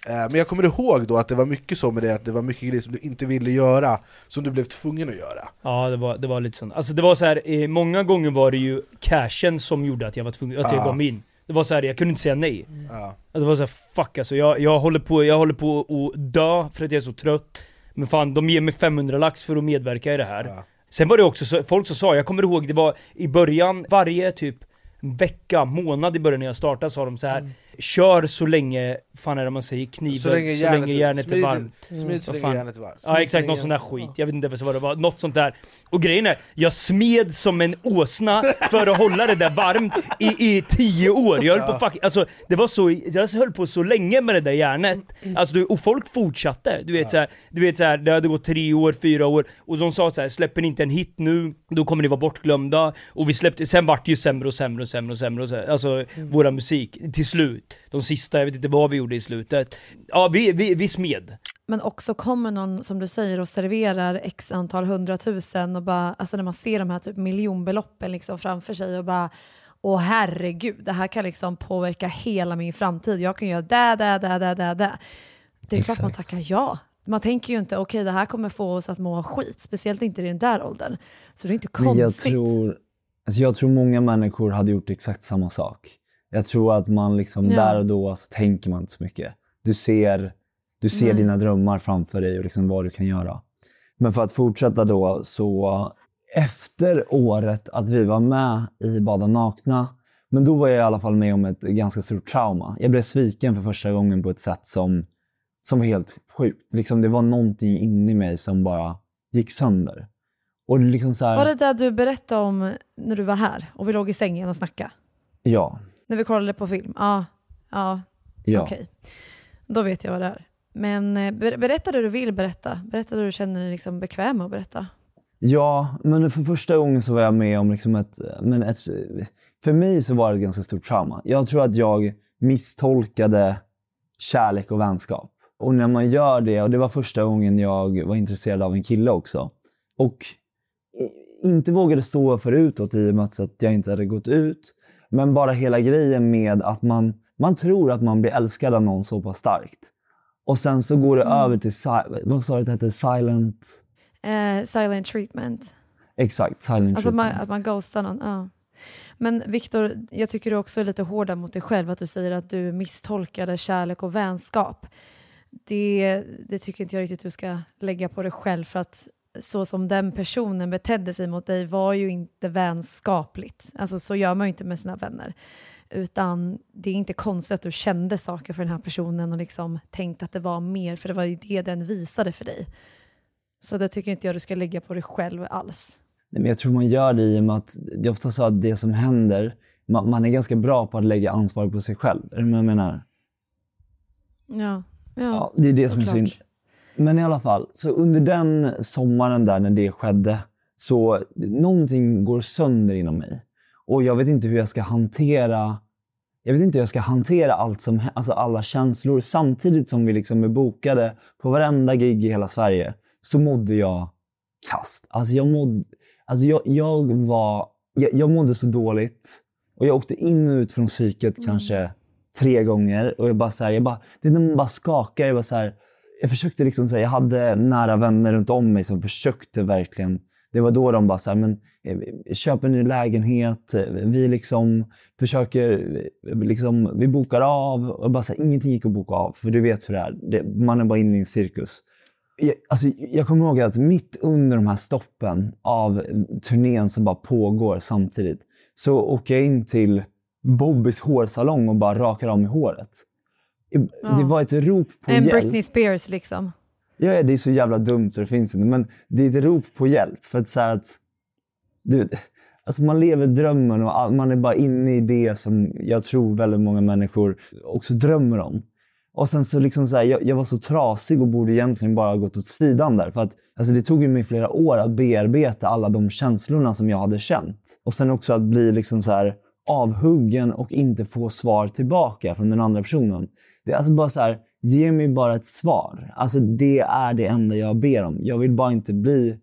Eh, Men jag kommer ihåg då att det var mycket så med det, att det var mycket grejer som du inte ville göra, som du blev tvungen att göra. Ja, det var, det var lite sånt. Alltså det var så här, eh, många gånger var det ju cashen som gjorde att jag var tvungen, att jag Ja. gav mig in. Det var så här, jag kunde inte säga nej. Ja. Alltså, det var så här, fuck alltså, jag, jag, håller på, jag håller på att dö för att jag är så trött. Men fan, de ger mig 500 lax för att medverka i det här. Sen var det också så, folk som sa, jag kommer ihåg, det var i början, varje typ vecka, månad i början när jag startade sa de så här. Kör så länge, fan är det man säger, kniven, Så länge järnet- järnet är smid- varmt. smid så länge fan? järnet är varmt. Ja så exakt, länge någon sån där järnet- skit. Jag vet inte vad det var, något sånt där. Och grejen är, jag smed som en åsna för att hålla det där varmt i, i tio år. Jag höll på fuck, alltså det var så, jag höll på så länge med det där järnet. Alltså, du- och folk fortsatte. Du vet, så här, du vet så här, det hade gått tre år, fyra år, och de sa så här, släpper ni inte en hit nu, då kommer ni vara bortglömda. Och vi släppte, sen vart det ju sämre och sämre och sämre och sämre, och så här, alltså våra musik, till slut. De sista, jag vet inte vad vi gjorde i slutet. Ja, vi, vi, vi smed. Men också kommer någon, som du säger, och serverar x antal hundratusen och bara, alltså när man ser de här typ miljonbeloppen liksom framför sig och bara Åh herregud, det här kan liksom påverka hela min framtid. Jag kan göra det, det, det, det, det, det. Det är klart man Exakt. tackar ja. Man tänker ju inte, okej det här kommer få oss att må skit, speciellt inte i den där åldern. Så det är inte Men jag konstigt. tror, alltså jag tror många människor hade gjort exakt samma sak. Jag tror att man liksom Ja. där och då så tänker man inte så mycket. Du ser, du ser dina drömmar framför dig och liksom vad du kan göra. Men för att fortsätta då, så efter året att vi var med i Bada nakna, men då var jag i alla fall med om ett ganska stort trauma. Jag blev sviken för första gången på ett sätt som, som var helt sjukt. Liksom, det var någonting inne i mig som bara gick sönder. Och liksom så här, Var det där du berättade om när du var här och vi låg i sängen och snackade? Ja, När vi kollade på film? Ja. Ja, ja. okej. Då vet jag vad det är. Men eh, ber- berätta det du vill berätta. Berätta det du känner dig liksom bekväm med att berätta. Ja, men för första gången så var jag med om liksom ett, men ett... För mig så var det ett ganska stort trauma. Jag tror att jag misstolkade kärlek och vänskap. Och när man gör det, och det var första gången jag var intresserad av en kille också. Och inte vågade stå för utåt i och med att jag inte hade gått ut. Men bara hela grejen med att man, man tror att man blir älskad av någon så pass starkt. Och sen så går det över till, vad sa du att det hette? Silent... Eh, silent treatment. Exakt, silent Alltså man, treatment. att man ghostar någon. Ja. Men Viktor, jag tycker du också är lite hårdare mot dig själv. Att du säger att du misstolkade kärlek och vänskap. Det, det tycker inte jag riktigt du ska lägga på dig själv. För att så som den personen betedde sig mot dig var ju inte vänskapligt. Alltså så gör man ju inte med sina vänner. Utan det är inte konstigt att du kände saker för den här personen och liksom tänkte att det var mer, för det var ju det den visade för dig. Så det tycker inte jag du ska lägga på dig själv alls. Nej, men jag tror man gör det i och med att det är ofta så att det som händer, man, man är ganska bra på att lägga ansvar på sig själv. Är med vad jag menar? Ja, ja, Ja, det är det som är synd. Men i alla fall, så under den sommaren där när det skedde, så någonting går sönder inom mig. Och jag vet inte hur jag ska hantera jag vet inte hur jag ska hantera allt som, alltså alla känslor. Samtidigt som vi liksom är bokade på varenda gig i hela Sverige så mådde jag kast. Alltså jag mådde, alltså jag, jag var, jag, jag mådde så dåligt. Och jag åkte in och ut från psyket kanske tre gånger. Och jag bara så här, jag bara, det är när man bara skakar. Jag, bara så här, jag försökte liksom säga, jag hade nära vänner runt om mig som försökte verkligen. Det var då de bara så här, men eh, köp en ny lägenhet. Eh, vi liksom försöker, eh, liksom, vi bokar av. Och bara så här, ingenting gick att boka av. För du vet hur det är. Det, man är bara inne i en cirkus. jag, alltså, jag kommer ihåg att mitt under de här stoppen av turnén som bara pågår samtidigt så åker jag in till Bobbys hårsalong och bara rakar av mig håret. Ja. Det var ett rop på En hjälp. Britney Spears liksom. Ja, ja, det är så jävla dumt så det finns inte. Men det är ett rop på hjälp. För att så att... Du, alltså man lever drömmen och man är bara inne i det som jag tror väldigt många människor också drömmer om. Och sen så liksom så här, jag, jag var så trasig och borde egentligen bara ha gått åt sidan där. För att alltså det tog ju mig flera år att bearbeta alla de känslorna som jag hade känt. Och sen också att bli liksom så här avhuggen och inte få svar tillbaka från den andra personen. Det är alltså bara så här, ge mig bara ett svar. Alltså det är det enda jag ber om. Jag vill bara inte bli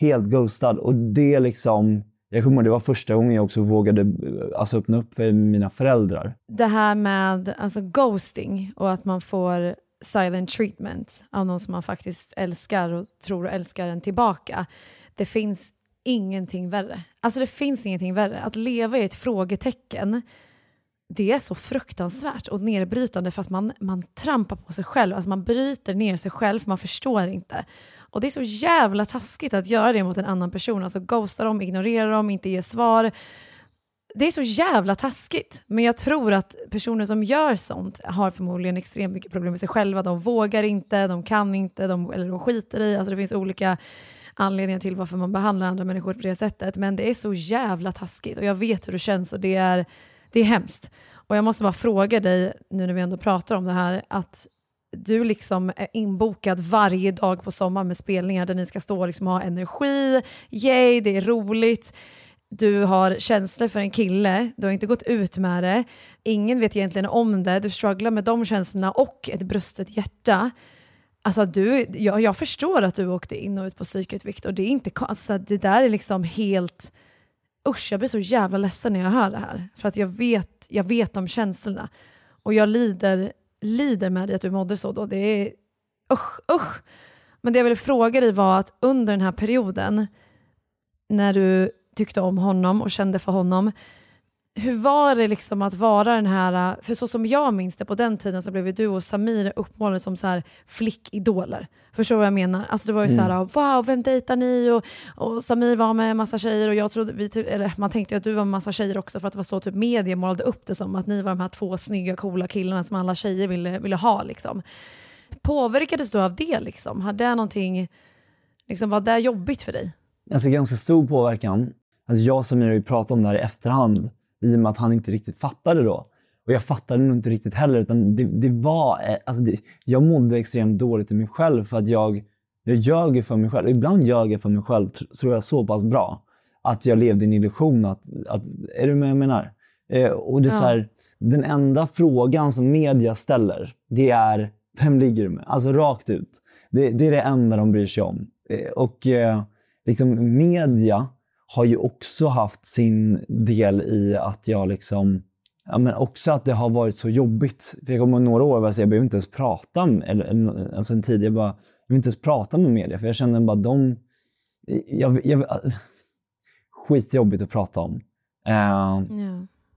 helt ghostad. Och det liksom, jag kommer ihåg, det var första gången jag också vågade eh, alltså, öppna upp för mina föräldrar. Det här med alltså, ghosting och att man får silent treatment av någon som man faktiskt älskar och tror älskar en tillbaka. Det finns ingenting värre. Alltså det finns ingenting värre. Att leva i ett frågetecken, det är så fruktansvärt och nedbrytande för att man, man trampar på sig själv. Alltså man bryter ner sig själv för man förstår inte. Och det är så jävla taskigt att göra det mot en annan person. Alltså ghosta dem, ignorera dem, inte ge svar. Det är så jävla taskigt. Men jag tror att personer som gör sånt har förmodligen extremt mycket problem med sig själva. De vågar inte, de kan inte, de, eller de skiter i. Alltså det finns olika anledningar till varför man behandlar andra människor på det sättet. Men det är så jävla taskigt och jag vet hur det känns och det är, det är hemskt. Och jag måste bara fråga dig, nu när vi ändå pratar om det här, att du liksom är inbokad varje dag på sommaren med spelningar där ni ska stå och liksom ha energi, yay, det är roligt. Du har känslor för en kille, du har inte gått ut med det, ingen vet egentligen om det, du strugglar med de känslorna och ett brustet hjärta. Alltså du, jag, jag förstår att du åkte in och ut på psyket Viktor, det är inte alltså, det där är liksom helt usch, jag blir så jävla ledsen när jag hör det här. För att jag vet, jag vet de känslorna. Och jag lider, lider med dig att du mådde så då. Det är usch, usch. Men det jag ville fråga dig var att under den här perioden, när du tyckte om honom och kände för honom, hur var det liksom att vara den här, för så som jag minns det på den tiden så blev ju du och Samir uppmålade som så här flickidoler. Förstår du vad jag menar? Alltså det var ju så här, wow, vem dejtar ni? Och, och Samir var med en massa tjejer och jag trodde, vi, eller man tänkte ju att du var med massa tjejer också för att det var så typ media målade upp det som att ni var de här två snygga coola killarna som alla tjejer ville, ville ha liksom. Påverkades du av det liksom? Hade det någonting, liksom, var det jobbigt för dig? Alltså ganska stor påverkan. Alltså jag och Samir har ju pratat om det här i efterhand i och med att han inte riktigt fattade då. Och jag fattade nog inte riktigt heller. Utan det, det var, eh, alltså det, jag mådde extremt dåligt i mig själv för att jag, jag ljög för mig själv. Ibland ljög jag för mig själv, tr- tror jag, så pass bra att jag levde i en illusion. Att, att, är du med jag menar? Eh, och det är Ja. här, den enda frågan som media ställer, det är vem ligger du med? Alltså rakt ut. Det, det är det enda de bryr sig om. Eh, och eh, liksom media har ju också haft sin del i att jag liksom Ja, men också att det har varit så jobbigt. För jag kommer några år var jag så jag behöver inte ens prata med, eller, alltså en tid jag bara, jag vill inte ens prata med media för jag kände bara de, jag, jag, skitjobbigt att prata om. Eh, Ja.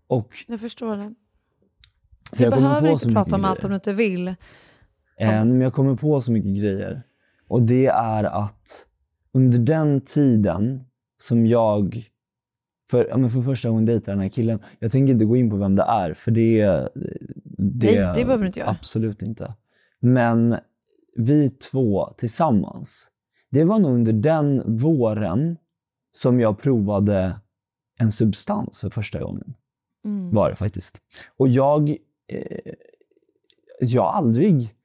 och Jag förstår det. Du jag behöver inte prata om allt om du inte vill. Eh, men jag kommer på så mycket grejer. Och det är att under den tiden som jag för, ja, men för första gången dejtade den här killen. Jag tänker inte gå in på vem det är, för det... det Nej, det behöver du inte göra. Absolut inte. Men vi två tillsammans, det var nog under den våren som jag provade en substans för första gången. Mm. Var det faktiskt. Och jag, eh, jag har aldrig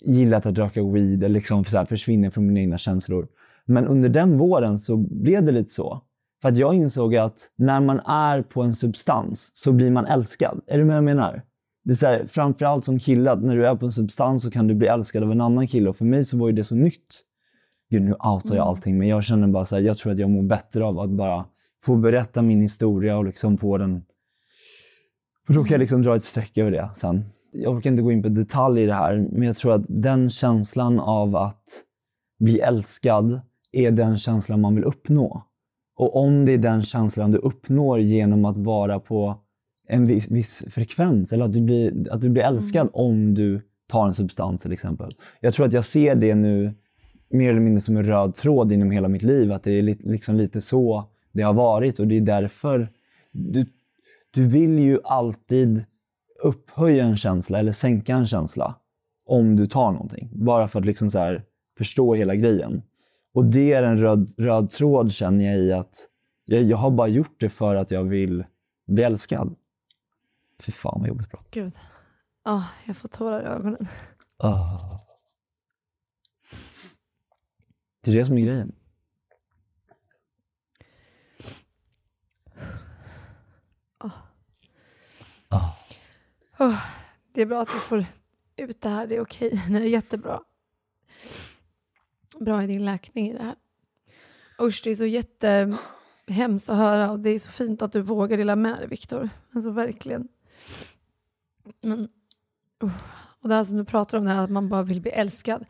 gillat att röka weed eller liksom så här försvinna från mina egna känslor. Men under den våren så blev det lite så. För att jag insåg att när man är på en substans så blir man älskad. Är du med vad jag menar? Det är så här, framförallt som kille, att när du är på en substans så kan du bli älskad av en annan kille. Och för mig så var ju det så nytt. Gud, nu outar jag Mm. allting, men jag känner bara så här, jag tror att jag mår bättre av att bara få berätta min historia och liksom få den... För då kan jag liksom dra ett streck över det sen. Jag orkar inte gå in på detalj i det här, men jag tror att den känslan av att bli älskad är den känslan man vill uppnå. Och om det är den känslan du uppnår genom att vara på en viss, viss frekvens, eller att du blir, att du blir älskad om du tar en substans till exempel. Jag tror att jag ser det nu mer eller mindre som en röd tråd inom hela mitt liv. Att det är li- liksom lite så det har varit och det är därför du, du vill ju alltid upphöja en känsla eller sänka en känsla om du tar någonting. Bara för att liksom förstå hela grejen. Och det är en röd, röd tråd känner jag i att jag, jag har bara gjort det för att jag vill bli älskad. Fy fan vad jobbigt att prata. Gud. Ja, jag får tårar i ögonen. Ah. Det är det som är grejen. Oh, det är bra att vi får ut det här, det är okej. Det är jättebra. Bra i din läkning i det här. Usch, det är så jättehemskt att höra och det är så fint att du vågar dela med dig, Viktor. Alltså verkligen. Men, uh. och det här som du pratar om, det här att man bara vill bli älskad.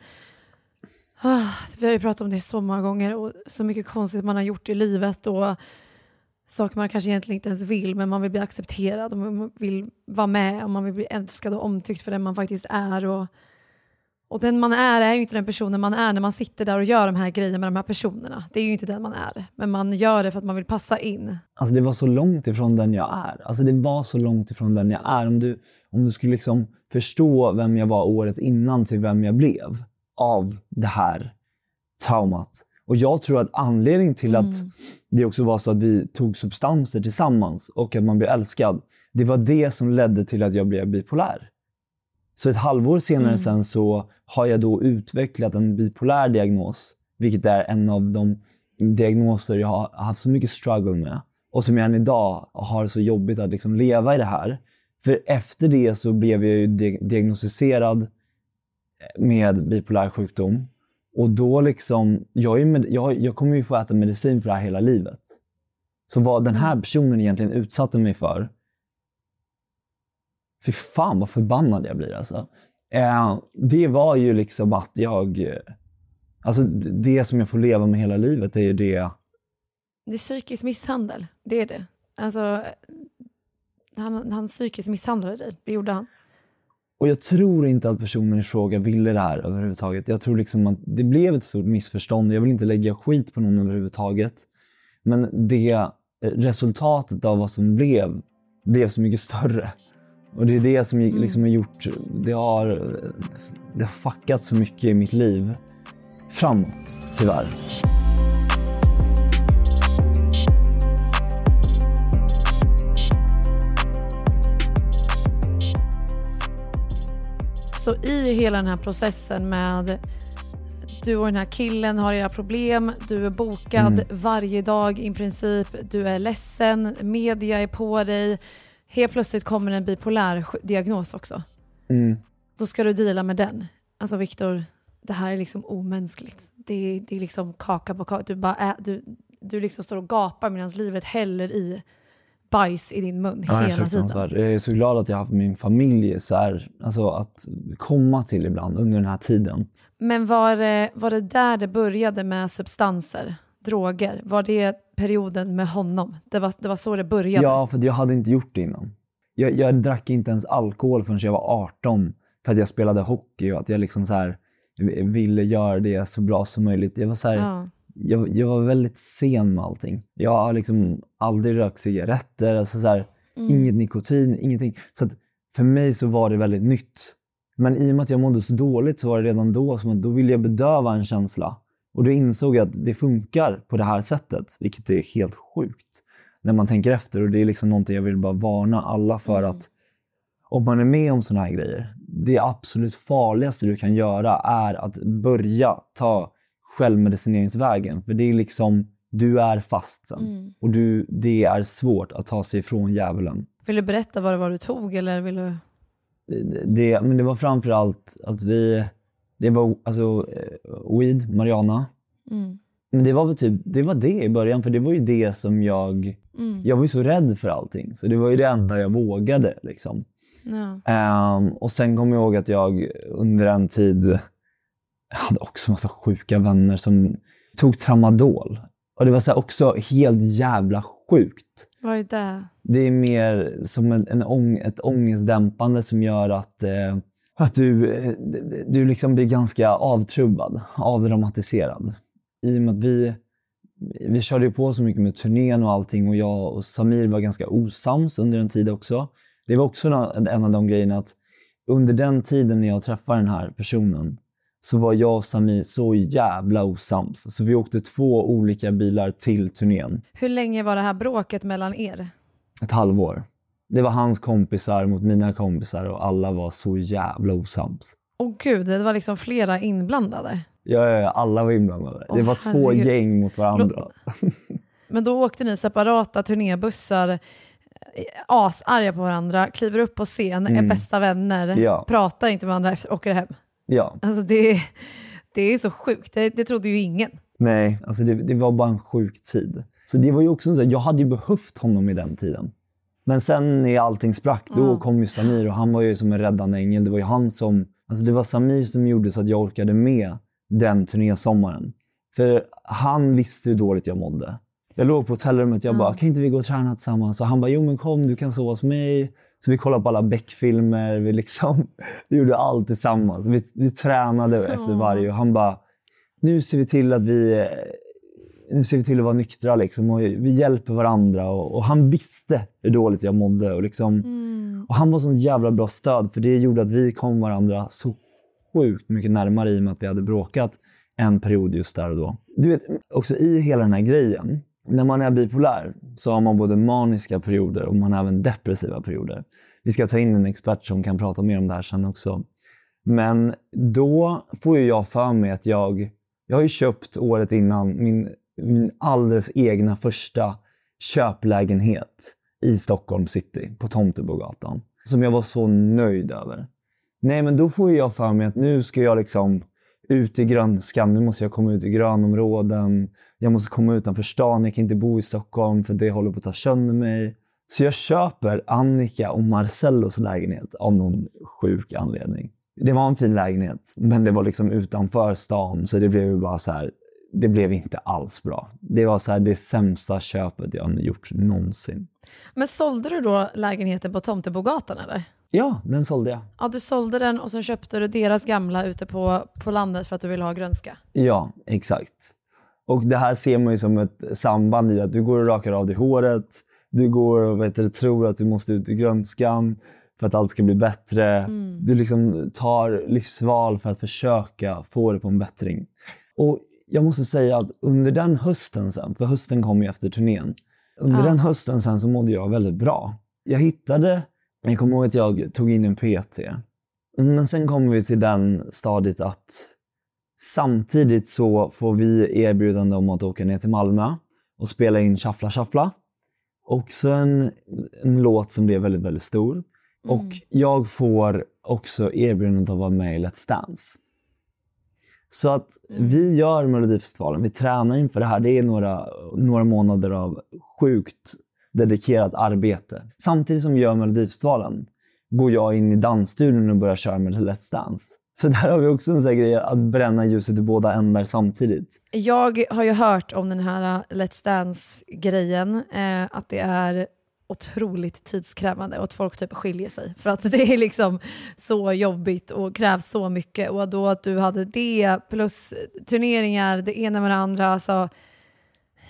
Ah, vi har ju pratat om det så många gånger och så mycket konstigt man har gjort i livet och saker man kanske egentligen inte ens vill men man vill bli accepterad och man vill vara med och man vill bli älskad och omtyckt för den man faktiskt är. Och, och den man är är ju inte den personen man är när man sitter där och gör de här grejerna med de här personerna. Det är ju inte den man är. Men man gör det för att man vill passa in. Alltså det var så långt ifrån den jag är. Alltså det var så långt ifrån den jag är. Om du, om du skulle liksom förstå vem jag var året innan till vem jag blev av det här traumat. Och jag tror att anledningen till att det också var så att vi tog substanser tillsammans och att man blev älskad, det var det som ledde till att jag blev bipolär. Så ett halvår senare Mm. sen så har jag då utvecklat en bipolär diagnos, vilket är en av de diagnoser jag har haft så mycket struggle med och som jag än idag har så jobbigt att liksom leva i det här. För efter det så blev jag ju di- diagnostiserad med bipolär sjukdom. Och då liksom, jag, är med, jag, jag kommer ju få äta medicin för det här hela livet. Så vad den här personen egentligen utsatte mig för, fy fan vad förbannad jag blir alltså. Eh, det var ju liksom att jag, eh, alltså det som jag får leva med hela livet, är ju det Det är psykisk misshandel, det är det. Alltså, han, han psykiskt misshandlade dig, det gjorde han. Och jag tror inte att personen i fråga ville det här överhuvudtaget. Jag tror liksom att det blev ett stort missförstånd. Jag vill inte lägga skit på någon överhuvudtaget. Men det eh, resultatet av vad som blev, blev så mycket större. Och det är det som Mm. liksom har gjort, det har, det har fuckat så mycket i mitt liv framåt, tyvärr. Så i hela den här processen med du och den här killen har era problem, du är bokad Mm. varje dag i princip, du är ledsen, media är på dig. Helt plötsligt kommer en bipolär diagnos också. Mm. Då ska du deala med den. Alltså Viktor, det här är liksom omänskligt. Det är, det är liksom kaka på kaka. Du, bara ä, du, du liksom står och gapar medan livet häller i bajs i din mun Ja, hela tiden. Jag är så glad att jag har haft min familj så här, alltså att komma till ibland under den här tiden. Men var det, var det där det började med substanser, droger? Var det perioden med honom? Det var, det var så det började? Ja, för jag hade inte gjort det innan. Jag, jag drack inte ens alkohol förrän jag var 18 för att jag spelade hockey och att jag liksom så här ville göra det så bra som möjligt. Jag var, så här, Ja. jag, jag var väldigt sen med allting. Jag har liksom aldrig rökt cigaretter, alltså så här, Mm. inget nikotin, ingenting. Så att för mig så var det väldigt nytt. Men i och med att jag mådde så dåligt så var det redan då som att då ville jag bedöva en känsla. Och då insåg jag att det funkar på det här sättet, vilket är helt sjukt när man tänker efter. Och det är liksom någonting jag vill bara varna alla för att om man är med om sådana här grejer, det absolut farligaste du kan göra är att börja ta självmedicineringsvägen. För det är liksom, du är fast sen. Mm. Och du, det är svårt att ta sig ifrån djävulen. Vill du berätta vad det var du tog eller vill du? Det, men det var framför allt att vi, det var alltså eh, weed, marijuana. Mm. Men det var väl typ, det var det i början, för det var ju det som jag, Mm. jag var ju så rädd för allting. Så det var ju det enda jag vågade liksom. Ja. Ehm, och sen kommer jag ihåg att jag under en tid hade också massa sjuka vänner som tog tramadol. Och det var så också helt jävla sjukt. Vad är det? Det är mer som en, en ång, ett ångestdämpande som gör att eh, att du, eh, du liksom blir ganska avtrubbad, avdramatiserad. I och med att vi, vi körde på så mycket med turnén och allting och jag och Samir var ganska osams under en tid också. Det var också en en av de grejerna att under den tiden när jag träffade den här personen så var jag och Samir så jävla osams. Så vi åkte två olika bilar till turnén. Hur länge var det här bråket mellan er? Ett halvår. Det var hans kompisar mot mina kompisar och alla var så jävla osams. Åh gud, det var liksom flera inblandade. Ja, ja, ja, alla var inblandade. Åh, det var två herregud. gäng mot varandra. Men då åkte ni separata turnébussar, eh, asarga på varandra, kliver upp på scen, är Mm. bästa vänner, Ja. pratar inte med varandra efter åker hem. Ja. Alltså det, det är så sjukt, det, det trodde ju ingen. Nej, alltså det, det var bara en sjuk tid. Så det var ju också så jag hade ju behövt honom i den tiden. Men sen när allting sprack, då Mm. kom ju Samir och han var ju som en räddande ängel. Det var ju han som, alltså det var Samir som gjorde så att jag orkade med den turnésommaren. För han visste hur dåligt jag mådde. Jag låg på hotellrummet och jag bara, kan inte vi gå och träna tillsammans? Och han bara, jo men kom du kan sova hos mig. Så vi kollade på alla Beck-filmer, vi liksom, [LAUGHS] vi gjorde allt tillsammans. Vi, vi tränade efter varje och han bara, nu ser vi till att vi nu ser vi till att vara nyktra liksom, och vi hjälper varandra. Och, och han visste hur dåligt jag mådde. Och, liksom, och han var sånt jävla bra stöd för det gjorde att vi kom varandra så sjukt mycket närmare i och med att vi hade bråkat en period just där och då. Du vet, också i hela den här grejen, när man är bipolär så har man både maniska perioder och man har även depressiva perioder. Vi ska ta in en expert som kan prata mer om det här sen också. Men då får ju jag för mig att jag, jag har ju köpt året innan min, min alldeles egna första köplägenhet i Stockholm city på Tomtebogatan. Som jag var så nöjd över. Nej, men då får ju jag för mig att nu ska jag liksom ut i grönskan. Nu måste jag komma ut i grönområden. Jag måste komma utanför stan. Jag kan inte bo i Stockholm för det håller på att ta sönder mig. Så jag köper Annika och Marcellos lägenhet av någon sjuk anledning. Det var en fin lägenhet, men det var liksom utanför stan så det blev ju bara så här. Det blev inte alls bra. Det var så här det sämsta köpet jag har gjort någonsin. Men sålde du då lägenheten på Tomtebogatan eller? Ja, den sålde jag. Ja, du sålde den och sen köpte du deras gamla ute på, på landet för att du ville ha grönska. Ja, exakt. Och det här ser man ju som ett samband i att du går och rakar av dig håret, du går och vet du, tror att du måste ut i grönskan för att allt ska bli bättre. Mm. Du liksom tar livsval för att försöka få det på en bättring. Och jag måste säga att under den hösten sen, för hösten kom ju efter turnén, under Ja. den hösten sen så mådde jag väldigt bra. Jag hittade, jag kommer ihåg att jag tog in en PT. Men sen kommer vi till den stadiet att samtidigt så får vi erbjudande om att åka ner till Malmö och spela in Shuffla Shuffla. Också en, en låt som blev väldigt, väldigt stor. Och jag får också erbjudandet att vara med i Let's Dance. Så att vi gör Melodifestivalen, vi tränar inför det här. Det är några, några månader av sjukt dedikerat arbete. Samtidigt som vi gör Melodifestivalen går jag in i dansstudion och börjar köra med Let's Dance. Så där har vi också en sån grej att bränna ljuset i båda ändar samtidigt. Jag har ju hört om den här Let's Dance-grejen, eh, att det är otroligt tidskrävande och att folk typ skiljer sig. För att [LAUGHS] det är liksom så jobbigt och krävs så mycket. Och då att du hade det plus turneringar, det ena med det andra. Alltså,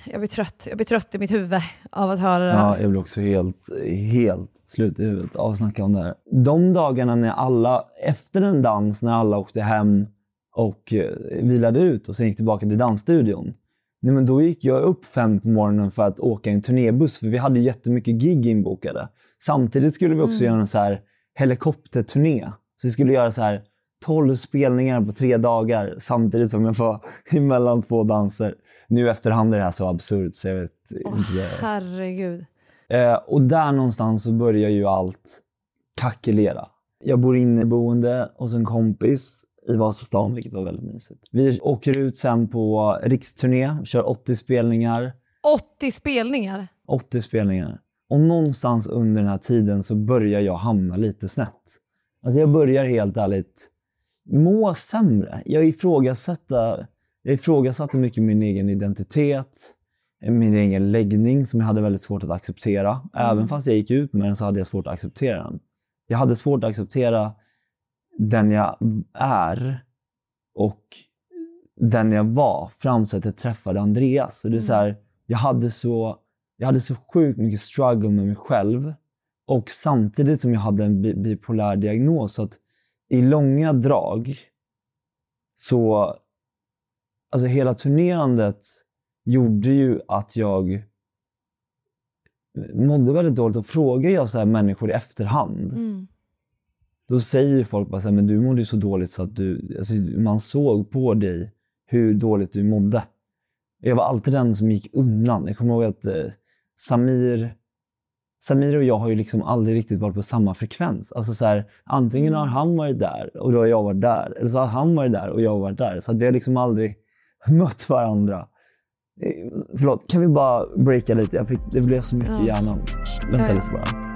jag blir trött. Jag blir trött i mitt huvud av att höra det här. Ja, jag blir också helt, helt slut i huvudet av att snacka om det här. De dagarna när alla, efter en dans, när alla åkte hem och eh, vilade ut och sen gick tillbaka till dansstudion. Nej, men då gick jag upp fem på morgonen för att åka en turnébuss, för vi hade jättemycket gig inbokade. Samtidigt skulle vi också Mm. göra en så här helikopterturné. Så vi skulle göra så här 12 spelningar på tre dagar samtidigt som jag var [LAUGHS] emellan två danser. Nu efterhand är det här så absurt så jag vet inte. Herregud. Eh, och där någonstans så börjar ju allt kackelera. Jag bor inneboende hos en kompis i Vasastan, vilket var väldigt mysigt. Vi åker ut sen på riksturné, kör 80 spelningar. 80 spelningar. 80 spelningar. Och någonstans under den här tiden så börjar jag hamna lite snett. Alltså jag börjar helt ärligt må sämre. Jag ifrågasatte, jag ifrågasatte mycket min egen identitet, min egen läggning som jag hade väldigt svårt att acceptera. Även fast jag gick ut med den så hade jag svårt att acceptera den. Jag hade svårt att acceptera den jag är och den jag var fram till att jag träffade Andreas. Så det är så här, jag, hade så, jag hade så sjukt mycket struggle med mig själv och samtidigt som jag hade en bi- bipolär diagnos. Så att i långa drag så, alltså hela turnerandet gjorde ju att jag mådde väldigt dåligt och frågar jag så människor i efterhand Mm. Då säger folk bara så här, men du mådde ju så dåligt så att du, alltså, man såg på dig hur dåligt du mådde. Jag var alltid den som gick undan. Jag kommer ihåg att eh, Samir, Samir och jag har ju liksom aldrig riktigt varit på samma frekvens. Alltså så här, antingen har han varit där och då har jag varit där. Eller så har han varit där och jag har varit där. Så att vi har liksom aldrig [LAUGHS] mött varandra. Eh, Förlåt, kan vi bara breaka lite? Fick, det blev så mycket i Ja. hjärnan. Vänta Ja. lite bara.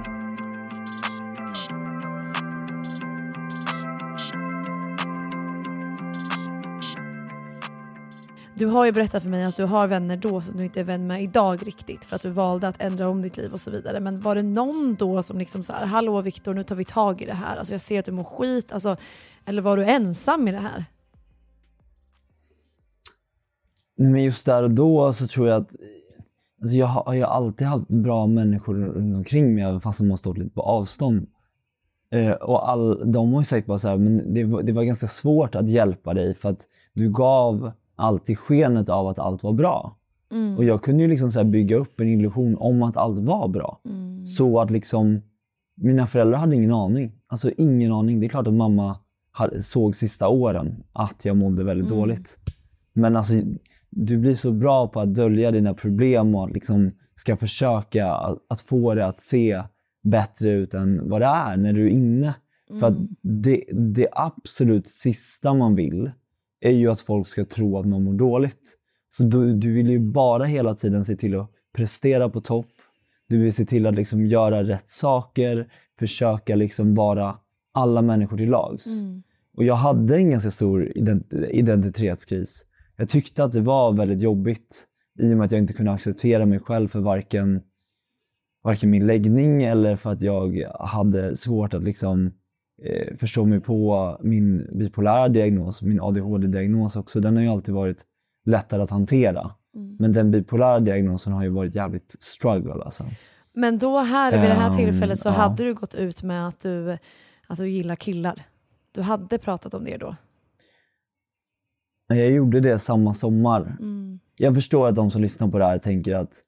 Du har ju berättat för mig att du har vänner då som du inte är vän med idag riktigt för att du valde att ändra om ditt liv och så vidare. Men var det någon då som liksom så här, hallå Viktor nu tar vi tag i det här, alltså jag ser att du mår skit, alltså, eller var du ensam i det här? Nej, men just där och då så tror jag att alltså jag har jag har alltid haft bra människor runt omkring mig även fast de har stått lite på avstånd. Eh, och all, de har ju sagt bara så här, men det, det var ganska svårt att hjälpa dig för att du gav alltid skenet av att allt var bra. Mm. Och jag kunde ju liksom så bygga upp en illusion om att allt var bra. Mm. Så att liksom, mina föräldrar hade ingen aning. Alltså ingen aning. Det är klart att mamma såg sista åren att jag mådde väldigt Mm. dåligt. Men alltså, du blir så bra på att dölja dina problem och liksom ska försöka att, att få det att se bättre ut än vad det är när du är inne. För att det, det absolut sista man vill är ju att folk ska tro att man mår dåligt. Så du, du vill ju bara hela tiden se till att prestera på topp. Du vill se till att liksom göra rätt saker, försöka liksom vara alla människor till lags. Mm. Och jag hade en ganska stor ident- identitetskris. Jag tyckte att det var väldigt jobbigt i och med att jag inte kunde acceptera mig själv för varken, varken min läggning eller för att jag hade svårt att liksom, eh, förstå mig på min bipolära diagnos, min ADHD-diagnos också. Den har ju alltid varit lättare att hantera. Men den bipolära diagnosen har ju varit jävligt struggle alltså. Men då här vid det här Ehm, tillfället så ja. hade du gått ut med att du alltså, gillar killar. Du hade pratat om det då. Jag gjorde det samma sommar. Mm. Jag förstår att de som lyssnar på det här tänker att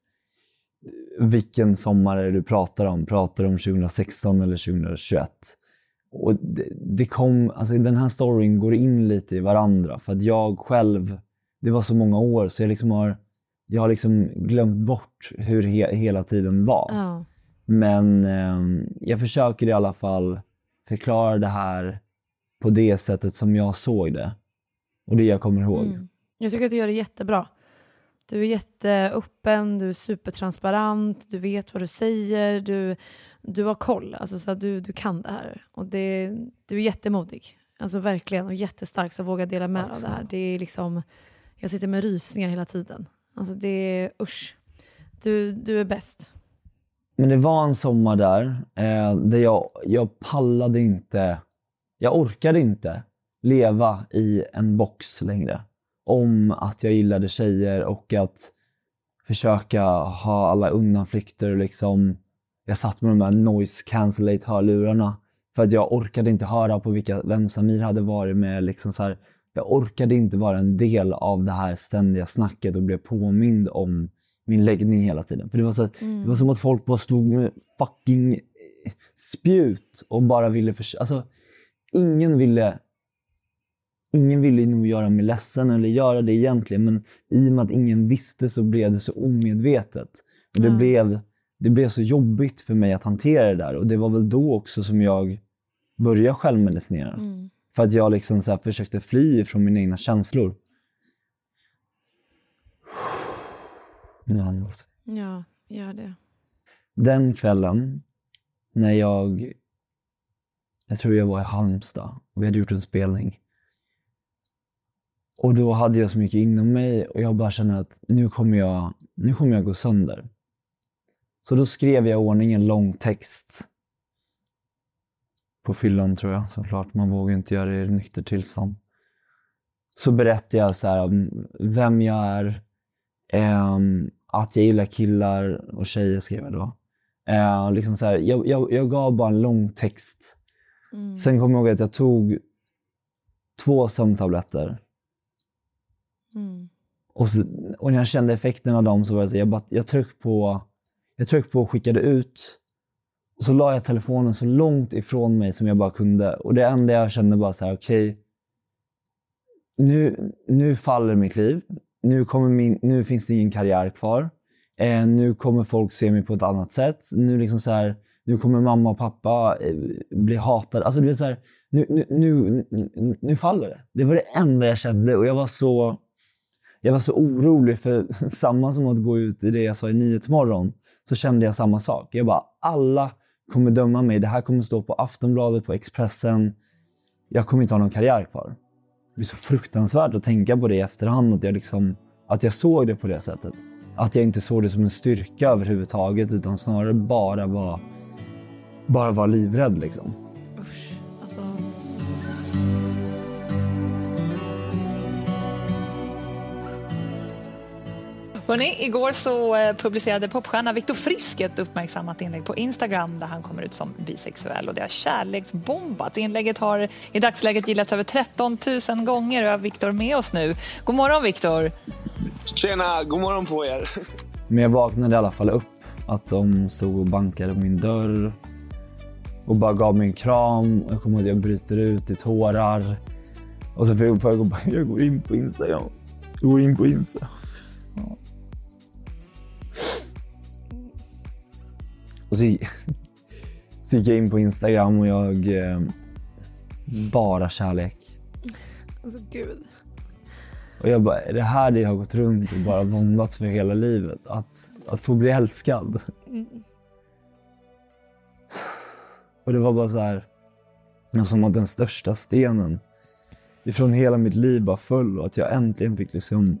vilken sommar är det du pratar om? Pratar du om 2016 eller 2021? Och det, det kom, alltså den här storyn går in lite i varandra för att jag själv, det var så många år så jag liksom har, jag har liksom glömt bort hur he, hela tiden var. Ja. Men eh, jag försöker i alla fall förklara det här på det sättet som jag såg det. Och det jag kommer ihåg. Mm. Jag tycker att du gör det jättebra. Du är jätteöppen, du är supertransparent, du vet vad du säger, du, du har koll. Alltså, så du, du kan det här. Och det, du är jättemodig. Alltså verkligen, och jättestark som vågar dela med dig av det här. Det är liksom, jag sitter med rysningar hela tiden. Alltså det är usch. Du, du är bäst. Men det var en sommar där, eh, där jag, jag pallade inte, jag orkade inte leva i en box längre. Om att jag gillade tjejer och att försöka ha alla undanflykter. Liksom, jag satt med de här noise cancellate hörlurarna för att jag orkade inte höra på vilka, vem Samir hade varit med. Liksom så här, jag orkade inte vara en del av det här ständiga snacket och blev påmind om min läggning hela tiden. För det var, så, att- det var som att folk bara stod med fucking spjut och bara ville förs- Alltså, ingen ville Ingen ville nog göra mig ledsen eller göra det egentligen, men i och med att ingen visste så blev det så omedvetet. Och det, Ja. blev, det blev så jobbigt för mig att hantera det där. Och det var väl då också som jag började självmedicinera. Mm. För att jag liksom så försökte fly från mina egna känslor. Nu andas. Ja, gör det. Den kvällen när jag, jag tror jag var i Halmstad och vi hade gjort en spelning. Och då hade jag så mycket inom mig och jag bara kände att nu kommer jag, nu kommer jag gå sönder. Så då skrev jag i ordning en lång text på fyllan tror jag såklart. Man vågar ju inte göra det i nykter tillstånd. Så berättade jag så här om vem jag är, ehm, att jag gillar killar och tjejer skrev jag då. Eh, liksom så här, jag, jag, jag gav bara en lång text. Mm. Sen kommer jag ihåg att jag tog två sömntabletter. Mm. Och, så, och när jag kände effekten av dem så var det så jag, bara, jag tryckte på jag tryckte på och skickade ut. Och så la jag telefonen så långt ifrån mig som jag bara kunde. Och det enda jag kände bara så här, okej. nu, nu faller mitt liv. Nu, kommer min, nu finns det ingen karriär kvar. Eh, nu kommer folk se mig på ett annat sätt. Nu, liksom så här, nu kommer mamma och pappa eh, bli hatade. Alltså, det är så här, nu, nu, nu, nu, nu faller det. Det var det enda jag kände och jag var så, jag var så orolig för [LAUGHS] samma som att gå ut i det jag sa i Nyhetsmorgon så kände jag samma sak. Jag bara, alla kommer döma mig. Det här kommer stå på Aftonbladet, på Expressen. Jag kommer inte ha någon karriär kvar. Det är så fruktansvärt att tänka på det i efterhand, att jag, liksom, att jag såg det på det sättet. Att jag inte såg det som en styrka överhuvudtaget, utan snarare bara var, bara var livrädd. Liksom. Alltså, Hörrni, igår så eh, publicerade popstjärna Viktor Frisk ett uppmärksammat inlägg på Instagram där han kommer ut som bisexuell och det har kärleksbombat. Inlägget har i dagsläget gillats över 13 000 gånger och jag har Viktor med oss nu. God morgon Viktor! Tjena, god morgon på er. Men jag vaknade i alla fall upp. Att de stod och bankade på min dörr och bara gav mig en kram. Och jag kommer ihåg att jag bryter ut i tårar. Och så får jag, får jag, gå, jag går in på Instagram. Jag går in på Insta. Och så, så gick jag in på Instagram och jag... Eh, bara kärlek. alltså gud. Och jag bara, är det här det jag har gått runt och bara våndats för hela livet? Att, att få bli älskad. Mm. Och det var bara så här, som att den största stenen ifrån hela mitt liv bara föll och att jag äntligen fick liksom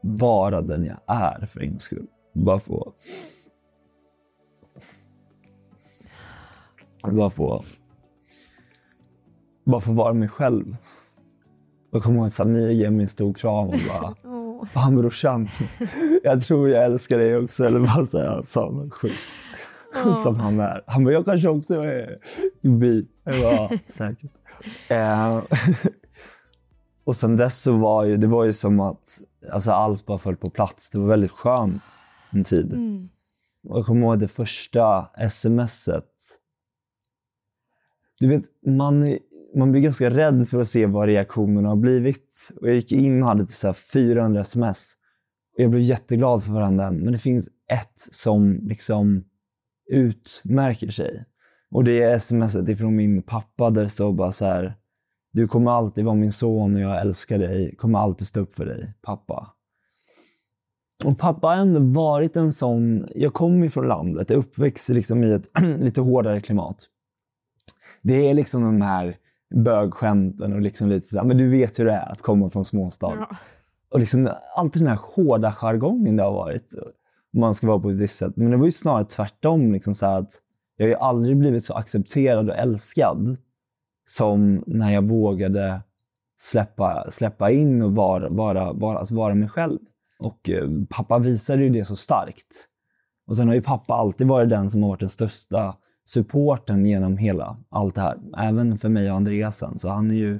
vara den jag är för en skull. Bara få... Bara få... Bara få vara mig själv. Och jag kommer ihåg att Samir ger mig en stor kram och bara. [LAUGHS] Fan brorsan, jag tror jag älskar dig också. Eller bara så här, han sa något sjukt. Åh. Som han är. Han bara, jag kanske också är bi. Jag bara, "Ja, säkert. Eh, [LAUGHS] och sen dess så var ju, det var ju som att alltså allt bara föll på plats. Det var väldigt skönt en tid. Mm. Och jag kommer ihåg det första smset. Du vet, man, man blir ganska rädd för att se vad reaktionerna har blivit. Och jag gick in och hade typ så här 400 sms. Och jag blev jätteglad för varandra. Men det finns ett som liksom utmärker sig. Och det är smset ifrån min pappa där det står bara så här. Du kommer alltid vara min son och jag älskar dig. Kommer alltid stå upp för dig, pappa. Och pappa har ändå varit en sån... Jag kommer ju från landet, jag är uppväxt liksom i ett [CLEARS THROAT] lite hårdare klimat. Det är liksom de här bögskämten och liksom lite så här, men du vet hur det är att komma från småstad. Ja. Och liksom alltid den här hårda jargongen det har varit. Man ska vara på ett visst sätt. Men det var ju snarare tvärtom. Liksom så att jag har ju aldrig blivit så accepterad och älskad som när jag vågade släppa, släppa in och vara, vara, vara, alltså vara mig själv. Och eh, pappa visade ju det så starkt. Och sen har ju pappa alltid varit den som har varit den största supporten genom hela allt det här. Även för mig och Andreasen. Så han är ju...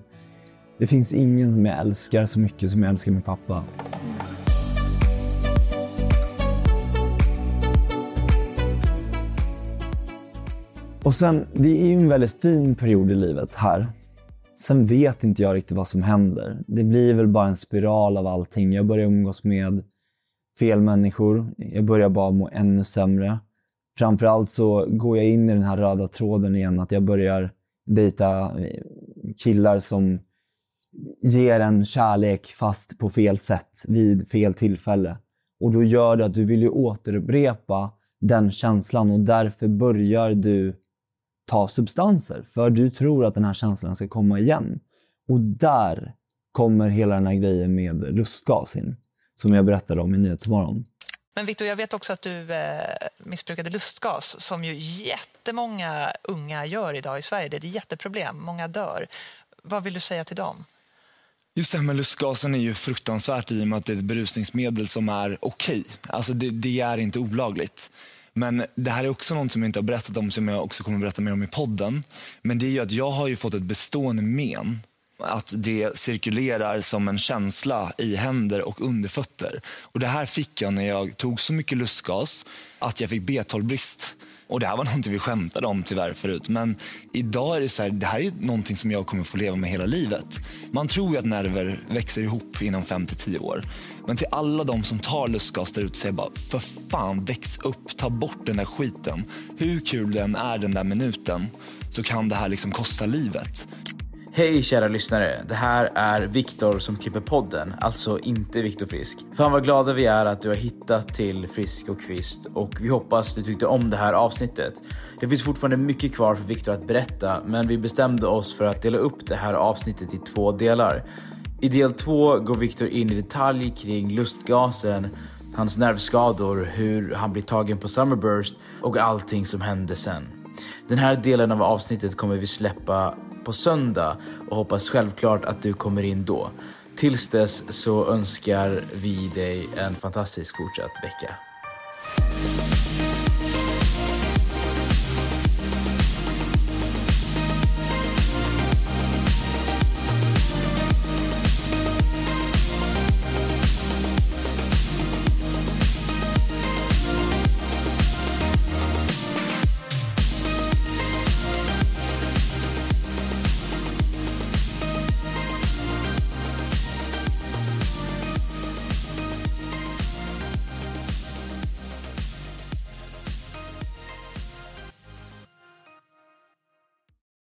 Det finns ingen som jag älskar så mycket som jag älskar min pappa. Och sen, det är ju en väldigt fin period i livet här. Sen vet inte jag riktigt vad som händer. Det blir väl bara en spiral av allting. Jag börjar umgås med fel människor. Jag börjar bara må ännu sämre. Framförallt så går jag in i den här röda tråden igen, att jag börjar dejta eh, killar som ger en kärlek fast på fel sätt vid fel tillfälle. Och då gör det att du vill ju återupprepa den känslan och därför börjar du ta substanser. För du tror att den här känslan ska komma igen. Och där kommer hela den här grejen med lustgas in. Som jag berättade om i Nyhetsmorgon. Men Victor, jag vet också att du eh, missbrukade lustgas som ju jättemånga unga gör idag i Sverige. Det är ett jätteproblem, många dör. Vad vill du säga till dem? Just det här med lustgasen är ju fruktansvärt i och med att det är ett berusningsmedel som är okej. Alltså det, det är inte olagligt. Men det här är också något som jag inte har berättat om som jag också kommer att berätta mer om i podden. Men det är ju att jag har ju fått ett bestående men. Att det cirkulerar som en känsla i händer och underfötter. Och det här fick jag när jag tog så mycket lustgas att jag fick B12-brist. Och det här var [LAUGHS] någonting vi skämtade om tyvärr förut. Men idag är det så här, det här är någonting som jag kommer få leva med hela livet. Man tror ju att nerver växer ihop inom 5 till 10 år. Men till alla de som tar lustgas där ute säger jag bara, för fan väx upp, ta bort den där skiten. Hur kul den är den där minuten så kan det här liksom kosta livet. Hej kära lyssnare, det här är Viktor som klipper podden, alltså inte Viktor Frisk. Fan vad glada vi är att du har hittat till Frisk och Kvist och vi hoppas du tyckte om det här avsnittet. Det finns fortfarande mycket kvar för Viktor att berätta men vi bestämde oss för att dela upp det här avsnittet i två delar. I del två går Viktor in i detalj kring lustgasen, hans nervskador, hur han blir tagen på Summerburst och allting som hände sen. Den här delen av avsnittet kommer vi släppa på söndag och hoppas självklart att du kommer in då. Tills dess så önskar vi dig en fantastisk fortsatt vecka.